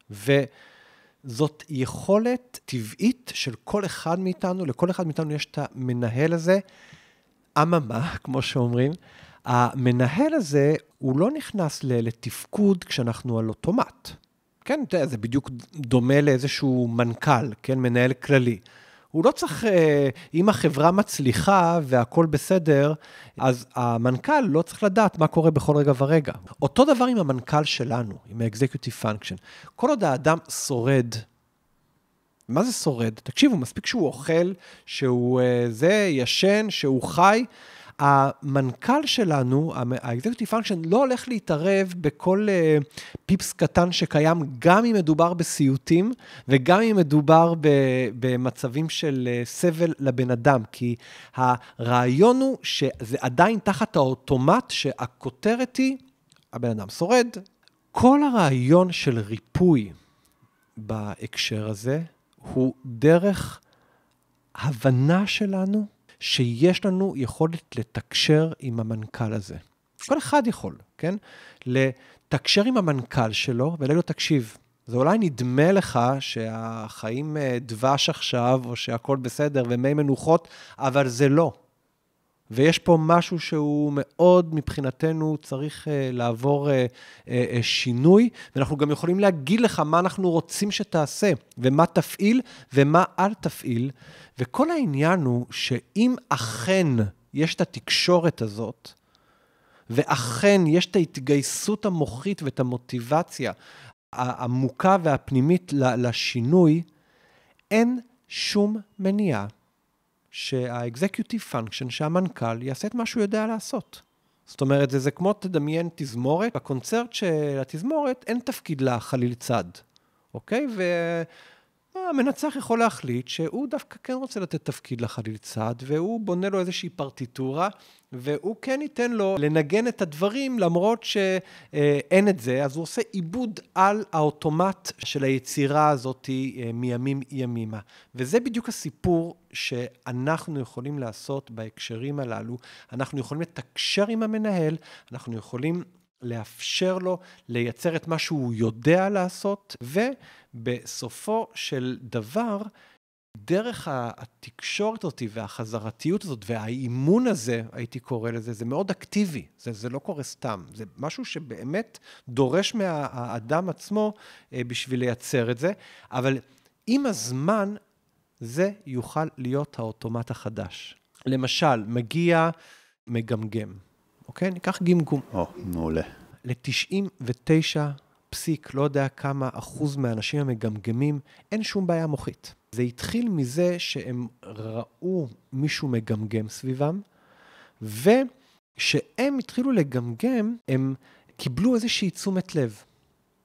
וזאת יכולת טבעית של כל אחד מאיתנו, לכל אחד מאיתנו יש את המנהל הזה. אממה, כמו שאומרים, המנהל הזה, הוא לא נכנס לתפקוד כשאנחנו על אוטומט. כן, יודע, זה בדיוק דומה לאיזשהו מנכ"ל, כן, מנהל כללי. הוא לא צריך, אה, אם החברה מצליחה והכול בסדר, אז המנכ"ל לא צריך לדעת מה קורה בכל רגע ורגע. אותו דבר עם המנכ"ל שלנו, עם ה-executive function. כל עוד האדם שורד, מה זה שורד? תקשיבו, מספיק שהוא אוכל, שהוא אה, זה, ישן, שהוא חי, המנכ"ל שלנו, ה-executive function, לא הולך להתערב בכל uh, פיפס קטן שקיים, גם אם מדובר בסיוטים וגם אם מדובר במצבים של uh, סבל לבן אדם, כי הרעיון הוא שזה עדיין תחת האוטומט שהכותרת היא, הבן אדם שורד. כל הרעיון של ריפוי בהקשר הזה הוא דרך הבנה שלנו שיש לנו יכולת לתקשר עם המנכ"ל הזה. כל אחד יכול, כן? לתקשר עם המנכ"ל שלו ולהגיד לו, תקשיב, זה אולי נדמה לך שהחיים אה, דבש עכשיו, או שהכול בסדר ומי מנוחות, אבל זה לא. ויש פה משהו שהוא מאוד, מבחינתנו, צריך uh, לעבור uh, uh, uh, שינוי, ואנחנו גם יכולים להגיד לך מה אנחנו רוצים שתעשה, ומה תפעיל ומה אל תפעיל. וכל העניין הוא שאם אכן יש את התקשורת הזאת, ואכן יש את ההתגייסות המוחית ואת המוטיבציה העמוקה והפנימית לשינוי, אין שום מניעה שה-executive function, שהמנכ"ל יעשה את מה שהוא יודע לעשות. זאת אומרת, זה, זה כמו תדמיין תזמורת, בקונצרט של התזמורת אין תפקיד לחליל צד, אוקיי? והמנצח יכול להחליט שהוא דווקא כן רוצה לתת תפקיד לחליל צד, והוא בונה לו איזושהי פרטיטורה, והוא כן ייתן לו לנגן את הדברים למרות שאין את זה, אז הוא עושה עיבוד על האוטומט של היצירה הזאת אה, מימים ימימה. וזה בדיוק הסיפור שאנחנו יכולים לעשות בהקשרים הללו. אנחנו יכולים לתקשר עם המנהל, אנחנו יכולים לאפשר לו לייצר את מה שהוא יודע לעשות, ובסופו של דבר, דרך התקשורת הזאת והחזרתיות הזאת והאימון הזה, הייתי קורא לזה, זה מאוד אקטיבי, זה, זה לא קורה סתם, זה משהו שבאמת דורש מהאדם עצמו אה, בשביל לייצר את זה, אבל עם הזמן זה יוכל להיות האוטומט החדש. למשל, מגיע מגמגם, אוקיי? ניקח גמגום. או, מעולה. ל-99 פסיק, לא יודע כמה אחוז מהאנשים המגמגמים, אין שום בעיה מוחית. זה התחיל מזה שהם ראו מישהו מגמגם סביבם, וכשהם התחילו לגמגם, הם קיבלו איזושהי תשומת לב,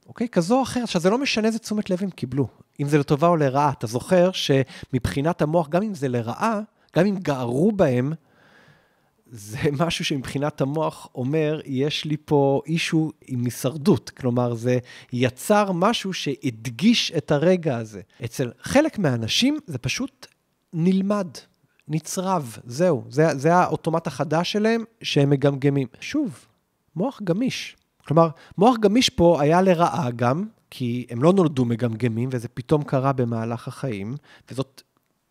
אוקיי? כזו או אחרת. עכשיו, זה לא משנה איזה תשומת לב הם קיבלו, אם זה לטובה או לרעה. אתה זוכר שמבחינת המוח, גם אם זה לרעה, גם אם גערו בהם, זה משהו שמבחינת המוח אומר, יש לי פה אישו עם הישרדות. כלומר, זה יצר משהו שהדגיש את הרגע הזה. אצל חלק מהאנשים זה פשוט נלמד, נצרב, זהו. זה, זה האוטומט החדש שלהם שהם מגמגמים. שוב, מוח גמיש. כלומר, מוח גמיש פה היה לרעה גם, כי הם לא נולדו מגמגמים, וזה פתאום קרה במהלך החיים, וזאת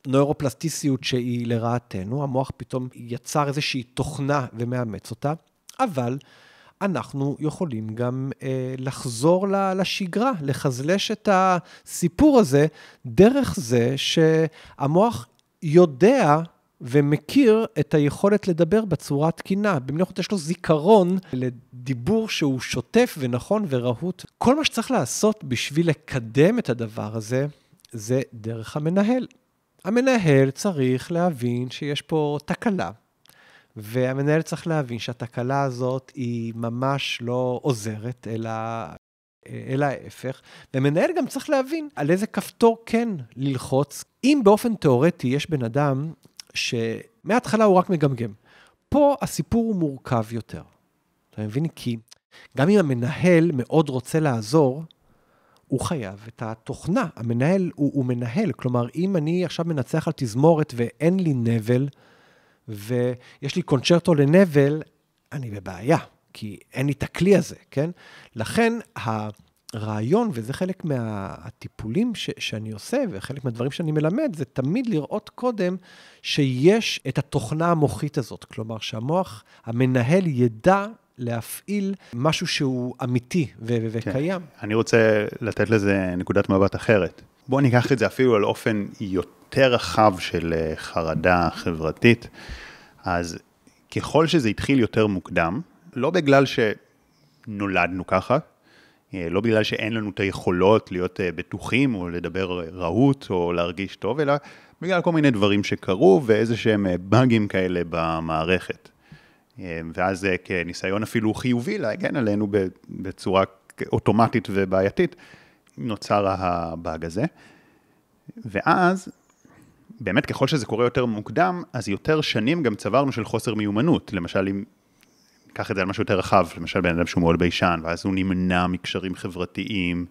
נוירופלסטיסיות שהיא לרעתנו, המוח פתאום יצר איזושהי תוכנה ומאמץ אותה, אבל אנחנו יכולים גם אה, לחזור לשגרה, לחזלש את הסיפור הזה דרך זה שהמוח יודע ומכיר את היכולת לדבר בצורה תקינה. במיוחד יש לו זיכרון לדיבור שהוא שוטף ונכון ורהוט. כל מה שצריך לעשות בשביל לקדם את הדבר הזה, זה דרך המנהל. המנהל צריך להבין שיש פה תקלה, והמנהל צריך להבין שהתקלה הזאת היא ממש לא עוזרת, אלא, אלא ההפך. והמנהל גם צריך להבין על איזה כפתור כן ללחוץ. אם באופן תיאורטי יש בן אדם שמההתחלה הוא רק מגמגם, פה הסיפור הוא מורכב יותר. אתה מבין? כי גם אם המנהל מאוד רוצה לעזור, הוא חייב את התוכנה. המנהל הוא, הוא מנהל. כלומר, אם אני עכשיו מנצח על תזמורת ואין לי נבל, ויש לי קונצ'רטו לנבל, אני בבעיה, כי אין לי את הכלי הזה, כן? לכן, הרעיון, וזה חלק מהטיפולים ש, שאני עושה, וחלק מהדברים שאני מלמד, זה תמיד לראות קודם שיש את התוכנה המוחית הזאת. כלומר, שהמוח, המנהל ידע להפעיל משהו שהוא אמיתי ו- וקיים. כן. אני רוצה לתת לזה נקודת מבט אחרת. בואו ניקח את זה אפילו על אופן יותר רחב של אה, חרדה חברתית. אז ככל שזה התחיל יותר מוקדם, לא בגלל שנולדנו ככה, אה, לא בגלל שאין לנו את היכולות להיות אה, בטוחים או לדבר רהוט או להרגיש טוב, אלא בגלל כל מיני דברים שקרו ואיזה שהם באגים כאלה במערכת. ואז אה, כניסיון אפילו חיובי להגן עלינו בצורה אוטומטית ובעייתית, נוצר הבאג הזה. ואז, באמת ככל שזה קורה יותר מוקדם, אז יותר שנים גם צברנו של חוסר מיומנות. למשל, אם ניקח את זה על משהו יותר רחב, למשל בן אדם שהוא מאוד ביישן, ואז הוא נמנע מקשרים חברתיים,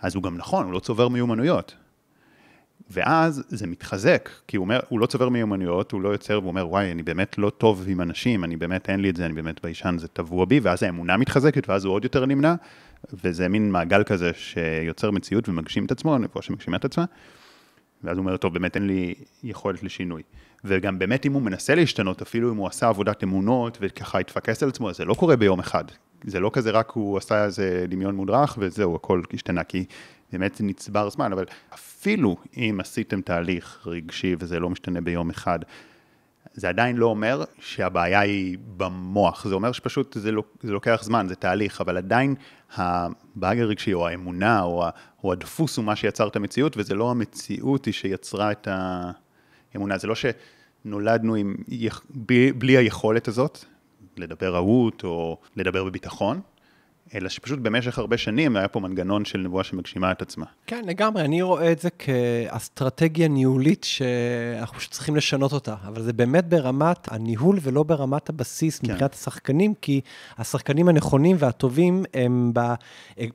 אז הוא גם נכון, הוא לא צובר מיומנויות. ואז זה מתחזק, כי הוא אומר, הוא לא צובר מיומנויות, הוא לא יוצר, והוא אומר, וואי, אני באמת לא טוב עם אנשים, אני באמת אין לי את זה, אני באמת ביישן, זה טבוע בי, ואז האמונה מתחזקת, ואז הוא עוד יותר נמנע, וזה מין מעגל כזה שיוצר מציאות ומגשים את עצמו, נבואה שמגשימה את עצמה, ואז הוא אומר, טוב, באמת אין לי יכולת לשינוי. וגם באמת אם הוא מנסה להשתנות, אפילו אם הוא עשה עבודת אמונות וככה התפקס על עצמו, זה לא קורה ביום אחד. זה לא כזה רק הוא עשה איזה דמיון מודרך וזהו, הכל השתנה, כי באמת נצבר זמן, אבל אפילו אם עשיתם תהליך רגשי וזה לא משתנה ביום אחד, זה עדיין לא אומר שהבעיה היא במוח, זה אומר שפשוט זה, לא, זה לוקח זמן, זה תהליך, אבל עדיין הבאג הרגשי או האמונה או, או הדפוס הוא מה שיצר את המציאות, וזה לא המציאות היא שיצרה את האמונה. זה לא שנולדנו עם, בלי, בלי היכולת הזאת, לדבר רהוט או לדבר בביטחון, אלא שפשוט במשך הרבה שנים היה פה מנגנון של נבואה שמגשימה את עצמה. כן, לגמרי, אני רואה את זה כאסטרטגיה ניהולית שאנחנו צריכים לשנות אותה, אבל זה באמת ברמת הניהול ולא ברמת הבסיס כן. מבחינת השחקנים, כי השחקנים הנכונים והטובים הם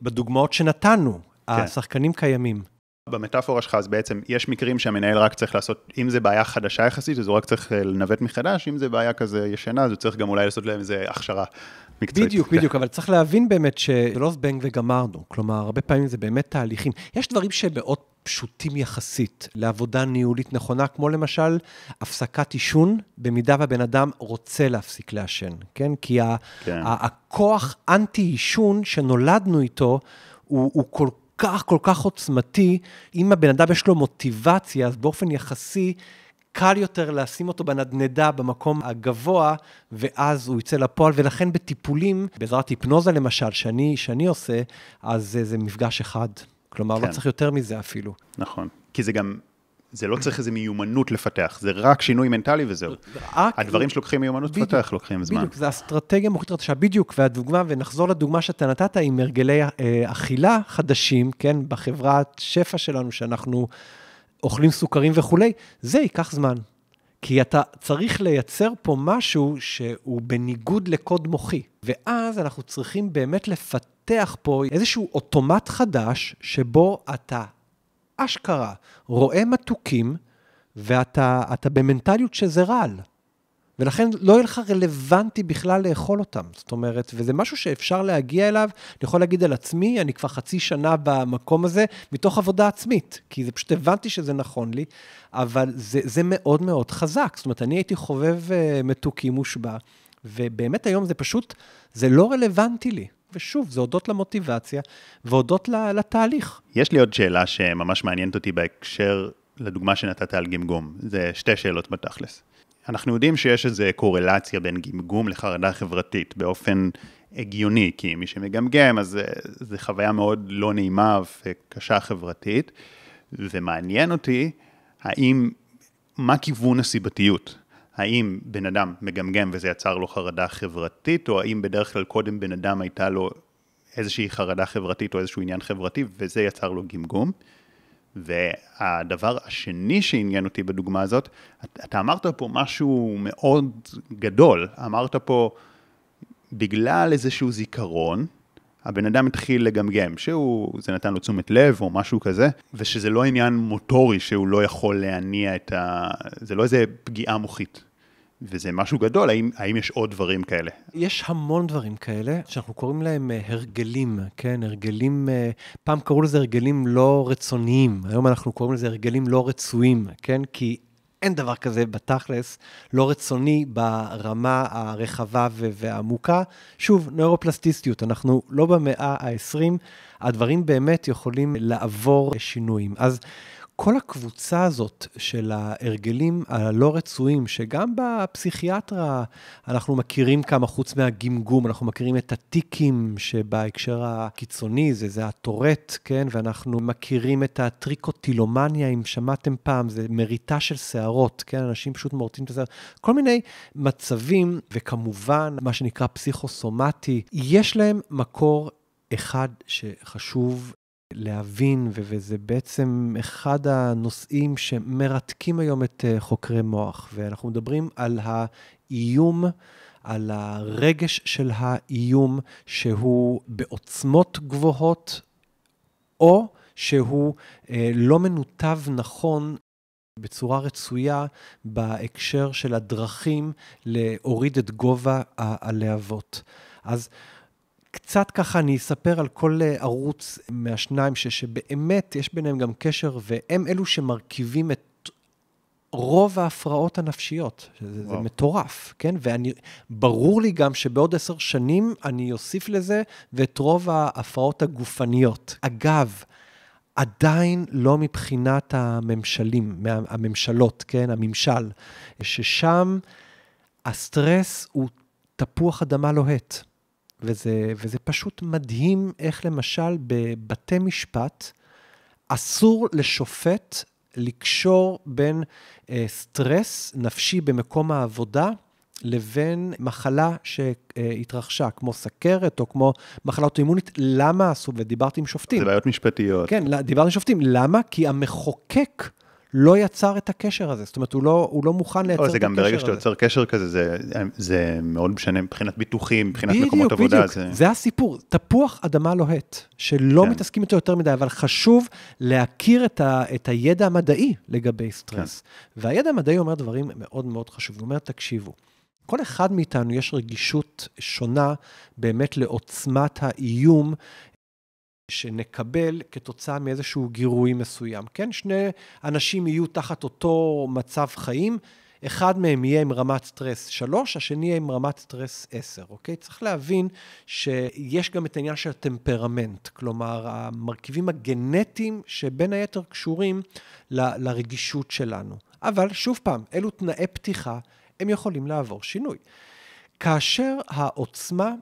בדוגמאות שנתנו, כן. השחקנים קיימים. במטאפורה שלך, אז בעצם יש מקרים שהמנהל רק צריך לעשות, אם זה בעיה חדשה יחסית, אז הוא רק צריך לנווט מחדש, אם זה בעיה כזה ישנה, אז הוא צריך גם אולי לעשות להם איזה הכשרה מקצועית. בדיוק, כן. בדיוק, אבל צריך להבין באמת שזה לא זבנג וגמרנו. כלומר, הרבה פעמים זה באמת תהליכים. יש דברים שמאוד פשוטים יחסית לעבודה ניהולית נכונה, כמו למשל הפסקת עישון, במידה והבן אדם רוצה להפסיק לעשן, כן? כי כן. הכוח אנטי-עישון שנולדנו איתו, הוא, הוא כל כך, כל כך עוצמתי, אם הבן אדם יש לו מוטיבציה, אז באופן יחסי, קל יותר לשים אותו בנדנדה במקום הגבוה, ואז הוא יצא לפועל, ולכן בטיפולים, בעזרת היפנוזה למשל, שאני, שאני עושה, אז זה, זה מפגש אחד. כלומר, לא כן. לא צריך יותר מזה אפילו. נכון. כי זה גם, זה לא צריך איזו מיומנות לפתח, זה רק שינוי מנטלי וזהו. רק... הדברים שלוקחים מיומנות לפתח לוקחים זמן. בדיוק, זה אסטרטגיה מוחית עכשיו, בדיוק, והדוגמה, ונחזור לדוגמה שאתה נתת עם הרגלי אה, אכילה חדשים, כן, בחברת שפע שלנו, שאנחנו אוכלים סוכרים וכולי, זה ייקח זמן. כי אתה צריך לייצר פה משהו שהוא בניגוד לקוד מוחי. ואז אנחנו צריכים באמת לפתח פה איזשהו אוטומט חדש, שבו אתה אשכרה רואה מתוקים, ואתה במנטליות שזה רעל. ולכן לא יהיה לך רלוונטי בכלל לאכול אותם. זאת אומרת, וזה משהו שאפשר להגיע אליו, אני יכול להגיד על עצמי, אני כבר חצי שנה במקום הזה, מתוך עבודה עצמית, כי זה פשוט הבנתי שזה נכון לי, אבל זה, זה מאוד מאוד חזק. זאת אומרת, אני הייתי חובב uh, מתוקים מושבע, ובאמת היום זה פשוט, זה לא רלוונטי לי. ושוב, זה הודות למוטיבציה והודות לתהליך. יש לי עוד שאלה שממש מעניינת אותי בהקשר לדוגמה שנתת על גמגום. זה שתי שאלות בתכלס. אנחנו יודעים שיש איזו קורלציה בין גמגום לחרדה חברתית באופן הגיוני, כי מי שמגמגם, אז זו חוויה מאוד לא נעימה וקשה חברתית, ומעניין אותי האם, מה כיוון הסיבתיות? האם בן אדם מגמגם וזה יצר לו חרדה חברתית, או האם בדרך כלל קודם בן אדם הייתה לו איזושהי חרדה חברתית או איזשהו עניין חברתי וזה יצר לו גמגום? והדבר השני שעניין אותי בדוגמה הזאת, אתה אמרת פה משהו מאוד גדול, אמרת פה, בגלל איזשהו זיכרון, הבן אדם התחיל לגמגם, שהוא, זה נתן לו תשומת לב או משהו כזה, ושזה לא עניין מוטורי שהוא לא יכול להניע את ה... זה לא איזה פגיעה מוחית. וזה משהו גדול, האם, האם יש עוד דברים כאלה? יש המון דברים כאלה, שאנחנו קוראים להם uh, הרגלים, כן? הרגלים, uh, פעם קראו לזה הרגלים לא רצוניים, היום אנחנו קוראים לזה הרגלים לא רצויים, כן? כי אין דבר כזה בתכלס, לא רצוני ברמה הרחבה והעמוקה. שוב, נוירופלסטיסטיות, אנחנו לא במאה ה-20, הדברים באמת יכולים לעבור שינויים. אז כל הקבוצה הזאת של ההרגלים הלא רצויים, שגם בפסיכיאטרה אנחנו מכירים כמה, חוץ מהגמגום, אנחנו מכירים את הטיקים שבהקשר הקיצוני, זה, זה הטורט, כן? ואנחנו מכירים את הטריקוטילומניה, אם שמעתם פעם, זה מריטה של שערות, כן? אנשים פשוט מורטים את השערות. כל מיני מצבים, וכמובן, מה שנקרא פסיכוסומטי, יש להם מקור אחד שחשוב להבין, וזה בעצם אחד הנושאים שמרתקים היום את אה, חוקרי מוח. ואנחנו מדברים על האיום, על הרגש של האיום, שהוא בעוצמות גבוהות, או שהוא אה, לא מנותב נכון בצורה רצויה בהקשר של הדרכים להוריד את גובה הלהבות. אז קצת ככה אני אספר על כל אה, ערוץ מהשניים, ש, שבאמת יש ביניהם גם קשר, והם אלו שמרכיבים את רוב ההפרעות הנפשיות. זה, זה מטורף, כן? ואני, ברור לי גם שבעוד עשר שנים אני אוסיף לזה ואת רוב ההפרעות הגופניות. אגב, עדיין לא מבחינת הממשלים, הממשלות, כן? הממשל, ששם הסטרס הוא תפוח אדמה לוהט. וזה, וזה פשוט מדהים איך למשל בבתי משפט אסור לשופט לקשור בין אה, סטרס נפשי במקום העבודה לבין מחלה שהתרחשה, כמו סכרת או כמו מחלה אוטואימונית. למה אסור? ודיברתי עם שופטים. זה בעיות משפטיות. כן, דיברתי עם שופטים. למה? כי המחוקק... לא יצר את הקשר הזה, זאת אומרת, הוא לא, הוא לא מוכן לייצר את הקשר הזה. זה גם ברגע שאתה יוצר קשר כזה, זה, זה מאוד משנה מבחינת ביטוחים, מבחינת בדיוק, מקומות בדיוק. עבודה. בדיוק, בדיוק, זה... זה הסיפור, תפוח אדמה לוהט, שלא כן. מתעסקים איתו יותר מדי, אבל חשוב להכיר את, ה, את הידע המדעי לגבי סטרס. כן. והידע המדעי אומר דברים מאוד מאוד חשובים, הוא אומר, תקשיבו. כל אחד מאיתנו יש רגישות שונה באמת לעוצמת האיום שנקבל כתוצאה מאיזשהו גירוי מסוים. כן, שני אנשים יהיו תחת אותו מצב חיים, אחד מהם יהיה עם רמת סטרס 3, השני יהיה עם רמת סטרס 10, אוקיי? צריך להבין שיש גם את העניין של הטמפרמנט, כלומר, המרכיבים הגנטיים שבין היתר קשורים ל- לרגישות שלנו. אבל שוב פעם, אלו תנאי פתיחה, הם יכולים לעבור שינוי. כאשר העוצמה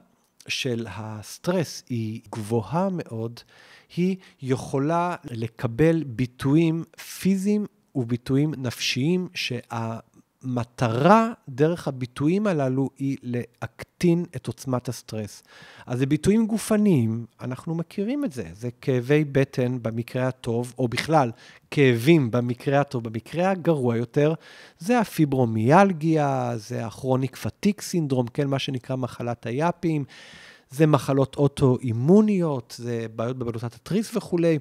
של הסטרס היא גבוהה מאוד, היא יכולה לקבל ביטויים פיזיים וביטויים נפשיים שה... המטרה דרך הביטויים הללו היא להקטין את עוצמת הסטרס. אז זה ביטויים גופניים, אנחנו מכירים את זה. זה כאבי בטן במקרה הטוב, או בכלל, כאבים במקרה הטוב. במקרה הגרוע יותר, זה הפיברומיאלגיה, זה הכרוניק פתיק סינדרום, כן, מה שנקרא מחלת היאפים. זה מחלות אוטואימוניות, זה בעיות בבלוטת התריס וכולי,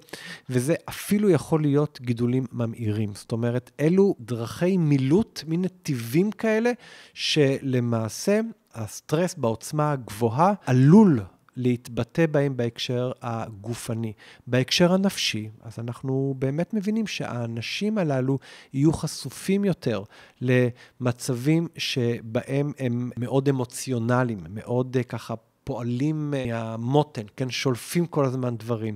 וזה אפילו יכול להיות גידולים ממאירים. זאת אומרת, אלו דרכי מילוט, מין נתיבים כאלה, שלמעשה הסטרס בעוצמה הגבוהה עלול להתבטא בהם בהקשר הגופני. בהקשר הנפשי, אז אנחנו באמת מבינים שהאנשים הללו יהיו חשופים יותר למצבים שבהם הם מאוד אמוציונליים, מאוד אה, ככה פועלים מהמותן, כן, שולפים כל הזמן דברים.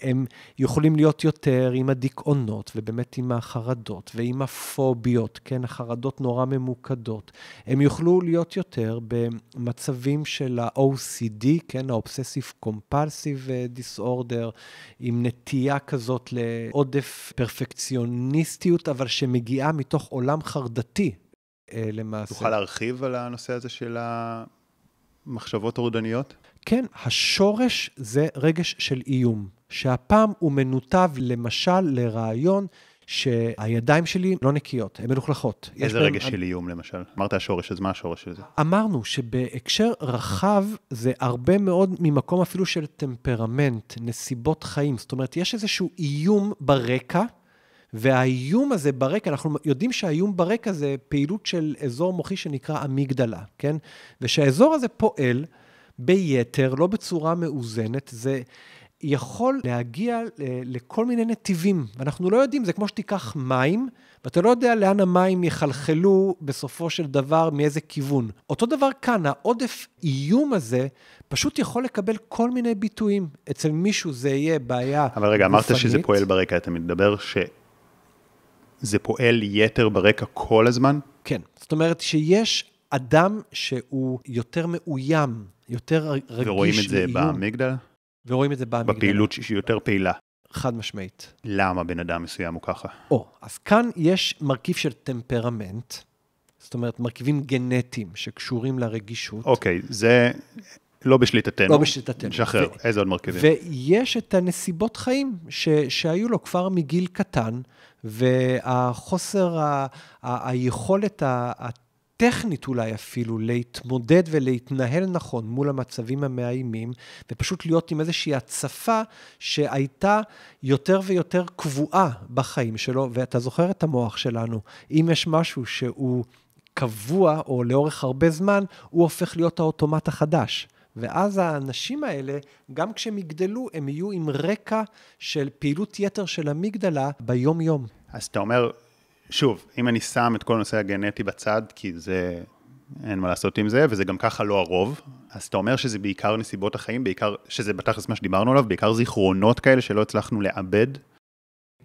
הם יכולים להיות יותר עם הדיכאונות, ובאמת עם החרדות, ועם הפוביות, כן, החרדות נורא ממוקדות. הם יוכלו להיות יותר במצבים של ה-OCD, כן, ה-Obsessive Compulsive Disorder, עם נטייה כזאת לעודף פרפקציוניסטיות, אבל שמגיעה מתוך עולם חרדתי, אה, למעשה. תוכל להרחיב על הנושא הזה של ה... מחשבות טורדניות? כן, השורש זה רגש של איום, שהפעם הוא מנותב למשל לרעיון שהידיים שלי לא נקיות, הן מלוכלכות. איזה רגש בהם... של איום למשל? אמרת השורש, אז מה השורש של זה? אמרנו שבהקשר רחב זה הרבה מאוד ממקום אפילו של טמפרמנט, נסיבות חיים. זאת אומרת, יש איזשהו איום ברקע, והאיום הזה ברקע, אנחנו יודעים שהאיום ברקע זה פעילות של אזור מוחי שנקרא אמיגדלה, כן? ושהאזור הזה פועל ביתר, לא בצורה מאוזנת, זה יכול להגיע לכל מיני נתיבים, ואנחנו לא יודעים, זה כמו שתיקח מים, ואתה לא יודע לאן המים יחלחלו בסופו של דבר, מאיזה כיוון. אותו דבר כאן, העודף איום הזה פשוט יכול לקבל כל מיני ביטויים. אצל מישהו זה יהיה בעיה אבל רגע, גופנית. אמרת שזה פועל ברקע, אתה מדבר ש... זה פועל יתר ברקע כל הזמן? כן. זאת אומרת שיש אדם שהוא יותר מאוים, יותר רגיש לאיום. ורואים את זה באמיגדלה? ורואים את זה באמיגדלה. בפעילות שהיא יותר פעילה. חד משמעית. למה בן אדם מסוים הוא ככה? או, אז כאן יש מרכיב של טמפרמנט, זאת אומרת, מרכיבים גנטיים שקשורים לרגישות. אוקיי, זה לא בשליטתנו. לא בשליטתנו. שחרר, ו- איזה עוד מרכיבים? ויש את הנסיבות חיים ש- שהיו לו כבר מגיל קטן, והחוסר, ה- ה- היכולת הטכנית אולי אפילו, להתמודד ולהתנהל נכון מול המצבים המאיימים, ופשוט להיות עם איזושהי הצפה שהייתה יותר ויותר קבועה בחיים שלו, ואתה זוכר את המוח שלנו, אם יש משהו שהוא... קבוע או לאורך הרבה זמן, הוא הופך להיות האוטומט החדש. ואז האנשים האלה, גם כשהם יגדלו, הם יהיו עם רקע של פעילות יתר של אמיגדלה ביום-יום. אז אתה אומר, שוב, אם אני שם את כל הנושא הגנטי בצד, כי זה, אין מה לעשות עם זה, וזה גם ככה לא הרוב, אז אתה אומר שזה בעיקר נסיבות החיים, בעיקר, שזה בתכלס מה שדיברנו עליו, בעיקר זיכרונות כאלה שלא הצלחנו לאבד?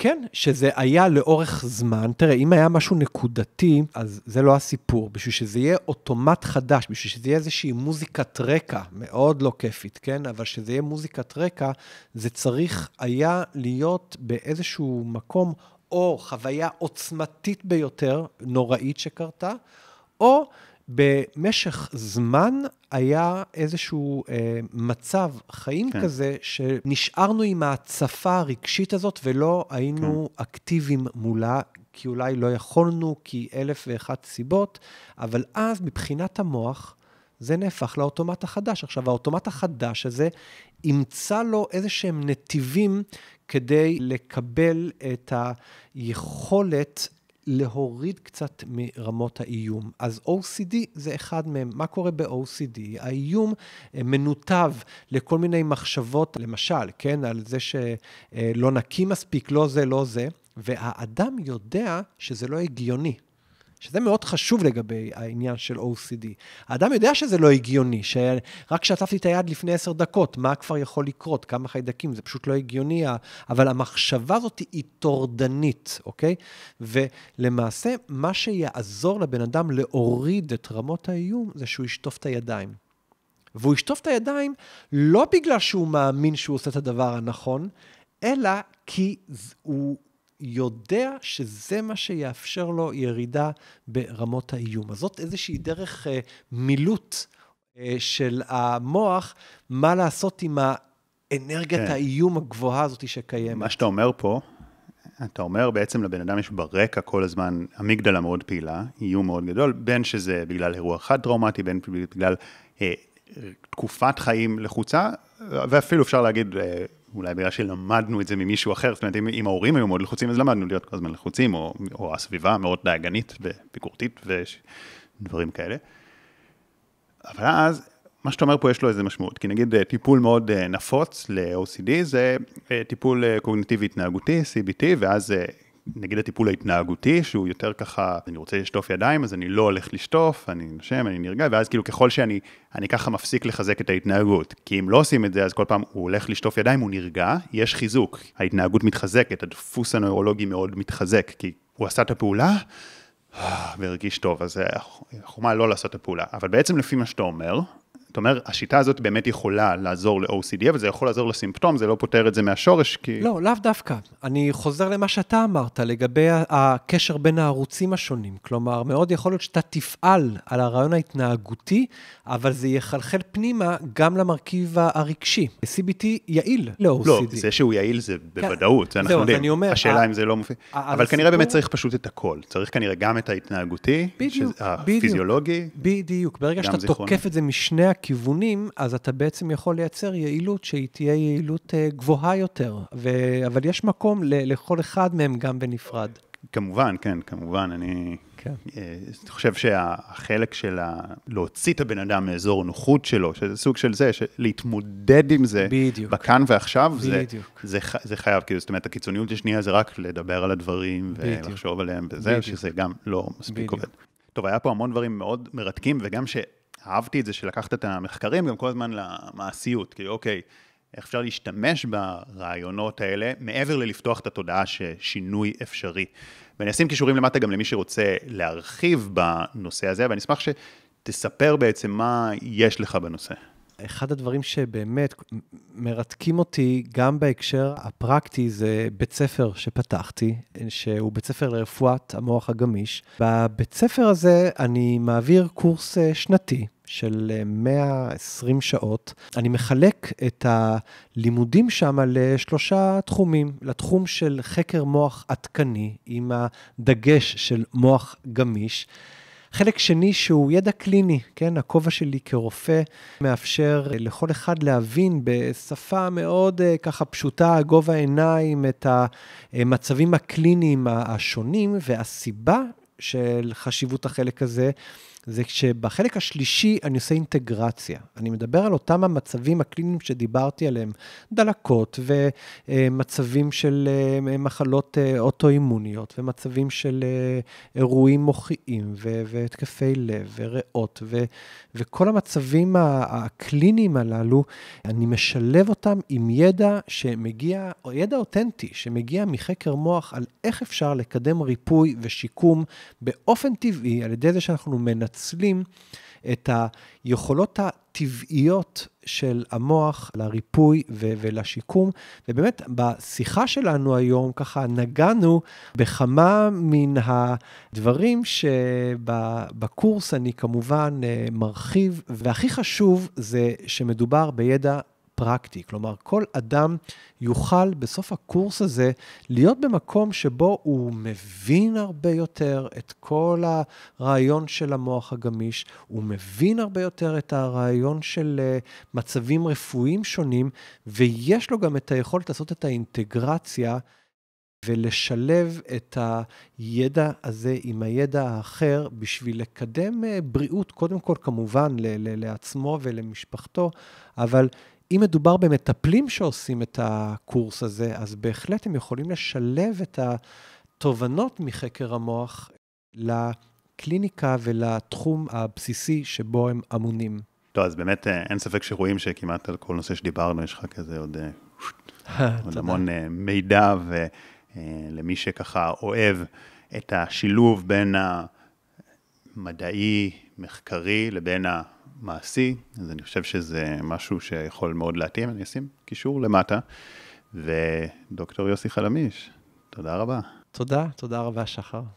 כן, שזה היה לאורך זמן. תראה, אם היה משהו נקודתי, אז זה לא הסיפור. בשביל שזה יהיה אוטומט חדש, בשביל שזה יהיה איזושהי מוזיקת רקע, מאוד לא כיפית, כן? אבל שזה יהיה מוזיקת רקע, זה צריך היה להיות באיזשהו מקום, או חוויה עוצמתית ביותר, נוראית שקרתה, או במשך זמן היה איזשהו אה, מצב חיים כן. כזה, שנשארנו עם ההצפה הרגשית הזאת ולא היינו כן. אקטיביים מולה, כי אולי לא יכולנו, כי אלף ואחת סיבות, אבל אז מבחינת המוח, זה נהפך לאוטומט החדש. עכשיו, האוטומט החדש הזה ימצא לו איזה שהם נתיבים כדי לקבל את היכולת להוריד קצת מרמות האיום. אז OCD זה אחד מהם. מה קורה ב-OCD? האיום אה, מנותב לכל מיני מחשבות, למשל, כן, על זה שלא נקי מספיק, לא זה, לא זה, והאדם יודע שזה לא הגיוני. שזה מאוד חשוב לגבי העניין של OCD. האדם יודע שזה לא הגיוני, שרק שטפתי את היד לפני עשר דקות, מה כבר יכול לקרות? כמה חיידקים? זה פשוט לא הגיוני, אבל המחשבה הזאת היא טורדנית, אוקיי? ולמעשה, מה שיעזור לבן אדם להוריד את רמות האיום, זה שהוא ישטוף את הידיים. והוא ישטוף את הידיים לא בגלל שהוא מאמין שהוא עושה את הדבר הנכון, אלא כי הוא יודע שזה מה שיאפשר לו ירידה ברמות האיום. אז זאת איזושהי דרך אה, מילוט אה, של המוח, מה לעשות עם האנרגיית כן. האיום הגבוהה הזאת שקיימת. מה שאתה אומר פה, אתה אומר בעצם לבן אדם יש ברקע כל הזמן אמיגדלה מאוד פעילה, איום מאוד גדול, בין שזה בגלל אירוע חד טראומטי, בין בגלל אה, תקופת חיים לחוצה, ואפילו אפשר להגיד אה, אולי בגלל שלמדנו את זה ממישהו אחר, זאת אומרת, אם, אם ההורים היו מאוד לחוצים, אז למדנו להיות כל הזמן לחוצים, או, או הסביבה מאוד דאגנית וביקורתית ודברים כאלה. אבל אז, מה שאתה אומר פה יש לו איזה משמעות, כי נגיד אה, טיפול מאוד אה, נפוץ ל-OCD זה אה, טיפול קוגניטיבי התנהגותי, CBT, ואז נגיד הטיפול ההתנהגותי, שהוא יותר ככה, אני רוצה לשטוף ידיים, אז אני לא הולך לשטוף, אני נושם, אני נרגע, ואז כאילו ככל שאני אני ככה מפסיק לחזק את ההתנהגות. כי אם לא עושים את זה, אז כל פעם הוא הולך לשטוף ידיים, הוא נרגע, יש חיזוק, ההתנהגות מתחזקת, הדפוס הנוירולוגי מאוד מתחזק, כי הוא עשה את הפעולה, והרגיש טוב, אז החומה לא לעשות את הפעולה. אבל בעצם לפי מה שאתה אומר, זאת אומרת, השיטה הזאת באמת יכולה לעזור ל-OCD, אבל זה יכול לעזור לסימפטום, זה לא פותר את זה מהשורש, כי... לא, לאו דווקא. אני חוזר למה שאתה אמרת, לגבי הקשר בין הערוצים השונים. כלומר, מאוד יכול להיות שאתה תפעל על הרעיון ההתנהגותי, אבל זה יחלחל פנימה גם למרכיב הרגשי. CBT יעיל ל-OCD. לא, זה שהוא יעיל זה כן. בוודאות, זה אנחנו יודעים. אומר... השאלה אם זה לא מופיע. אבל כנראה באמת צריך פשוט את הכל. צריך כנראה גם את ההתנהגותי, הפיזיולוגי. בדיוק. ברגע שאתה תוקף את זה משני הכיוונים, אז אתה בעצם יכול לייצר יעילות שהיא תהיה יעילות אה, גבוהה יותר. ו... אבל יש מקום ל... לכל אחד מהם גם בנפרד. כמובן, כן, כמובן. אני כן. אה, חושב שהחלק של ה... להוציא את הבן אדם מאזור נוחות שלו, שזה סוג של זה, להתמודד עם זה, בדיוק. בכאן ועכשיו, בדיוק. זה, זה, זה חייב, כאילו, זאת אומרת, הקיצוניות השנייה זה רק לדבר על הדברים, בדיוק. ולחשוב עליהם וזה, בדיוק. שזה גם לא מספיק עובד. טוב, היה פה המון דברים מאוד מרתקים, וגם ש... אהבתי את זה שלקחת את המחקרים גם כל הזמן למעשיות, כי אוקיי, איך אפשר להשתמש ברעיונות האלה, מעבר ללפתוח את התודעה ששינוי אפשרי. ואני אשים קישורים למטה גם למי שרוצה להרחיב בנושא הזה, ואני אשמח שתספר בעצם מה יש לך בנושא. אחד הדברים שבאמת מרתקים אותי, גם בהקשר הפרקטי, זה בית ספר שפתחתי, שהוא בית ספר לרפואת המוח הגמיש. בבית ספר הזה אני מעביר קורס אה, שנתי. של 120 אה, שעות. אני מחלק את הלימודים שם לשלושה תחומים. לתחום של חקר מוח עדכני, עם הדגש של מוח גמיש. חלק שני שהוא ידע קליני, כן? הכובע שלי כרופא מאפשר לכל אחד להבין בשפה מאוד אה, ככה פשוטה, גובה העיניים, את המצבים הקליניים השונים, והסיבה של חשיבות החלק הזה, זה כשבחלק השלישי אני עושה אינטגרציה. אני מדבר על אותם המצבים הקליניים שדיברתי עליהם, דלקות ומצבים של אה, מחלות אה, אוטואימוניות ומצבים של אה, אירועים מוחיים והתקפי לב וריאות וכל המצבים הקליניים הללו, אני משלב אותם עם ידע שמגיע, או ידע אותנטי, שמגיע מחקר מוח על איך אפשר לקדם ריפוי ושיקום באופן טבעי, על ידי זה שאנחנו מנצלים את היכולות הטבעיות של המוח לריפוי ו- ולשיקום. ובאמת, בשיחה שלנו היום, ככה נגענו בכמה מן הדברים שבקורס אני כמובן אה, מרחיב, והכי חשוב זה שמדובר בידע פרקטי. כלומר, כל אדם יוכל בסוף הקורס הזה להיות במקום שבו הוא מבין הרבה יותר את כל הרעיון של המוח הגמיש, הוא מבין הרבה יותר את הרעיון של אה, מצבים רפואיים שונים, ויש לו גם את היכולת לעשות את האינטגרציה. ולשלב את הידע הזה עם הידע האחר בשביל לקדם אה, בריאות, קודם כל כמובן לעצמו ולמשפחתו, אבל אם מדובר במטפלים שעושים את הקורס הזה, אז בהחלט הם יכולים לשלב את התובנות מחקר המוח לקליניקה ולתחום הבסיסי שבו הם אמונים. טוב, אז באמת אה, אין ספק שרואים שכמעט על כל נושא שדיברנו, יש לך כזה עוד, אה, עוד המון אה, מידע, ולמי שככה אוהב את השילוב בין המדעי, מחקרי, לבין ה... מעשי, אז אני חושב שזה משהו שיכול מאוד להתאים, אני אשים קישור למטה. ודוקטור יוסי חלמיש, תודה רבה. תודה, תודה רבה, שחר.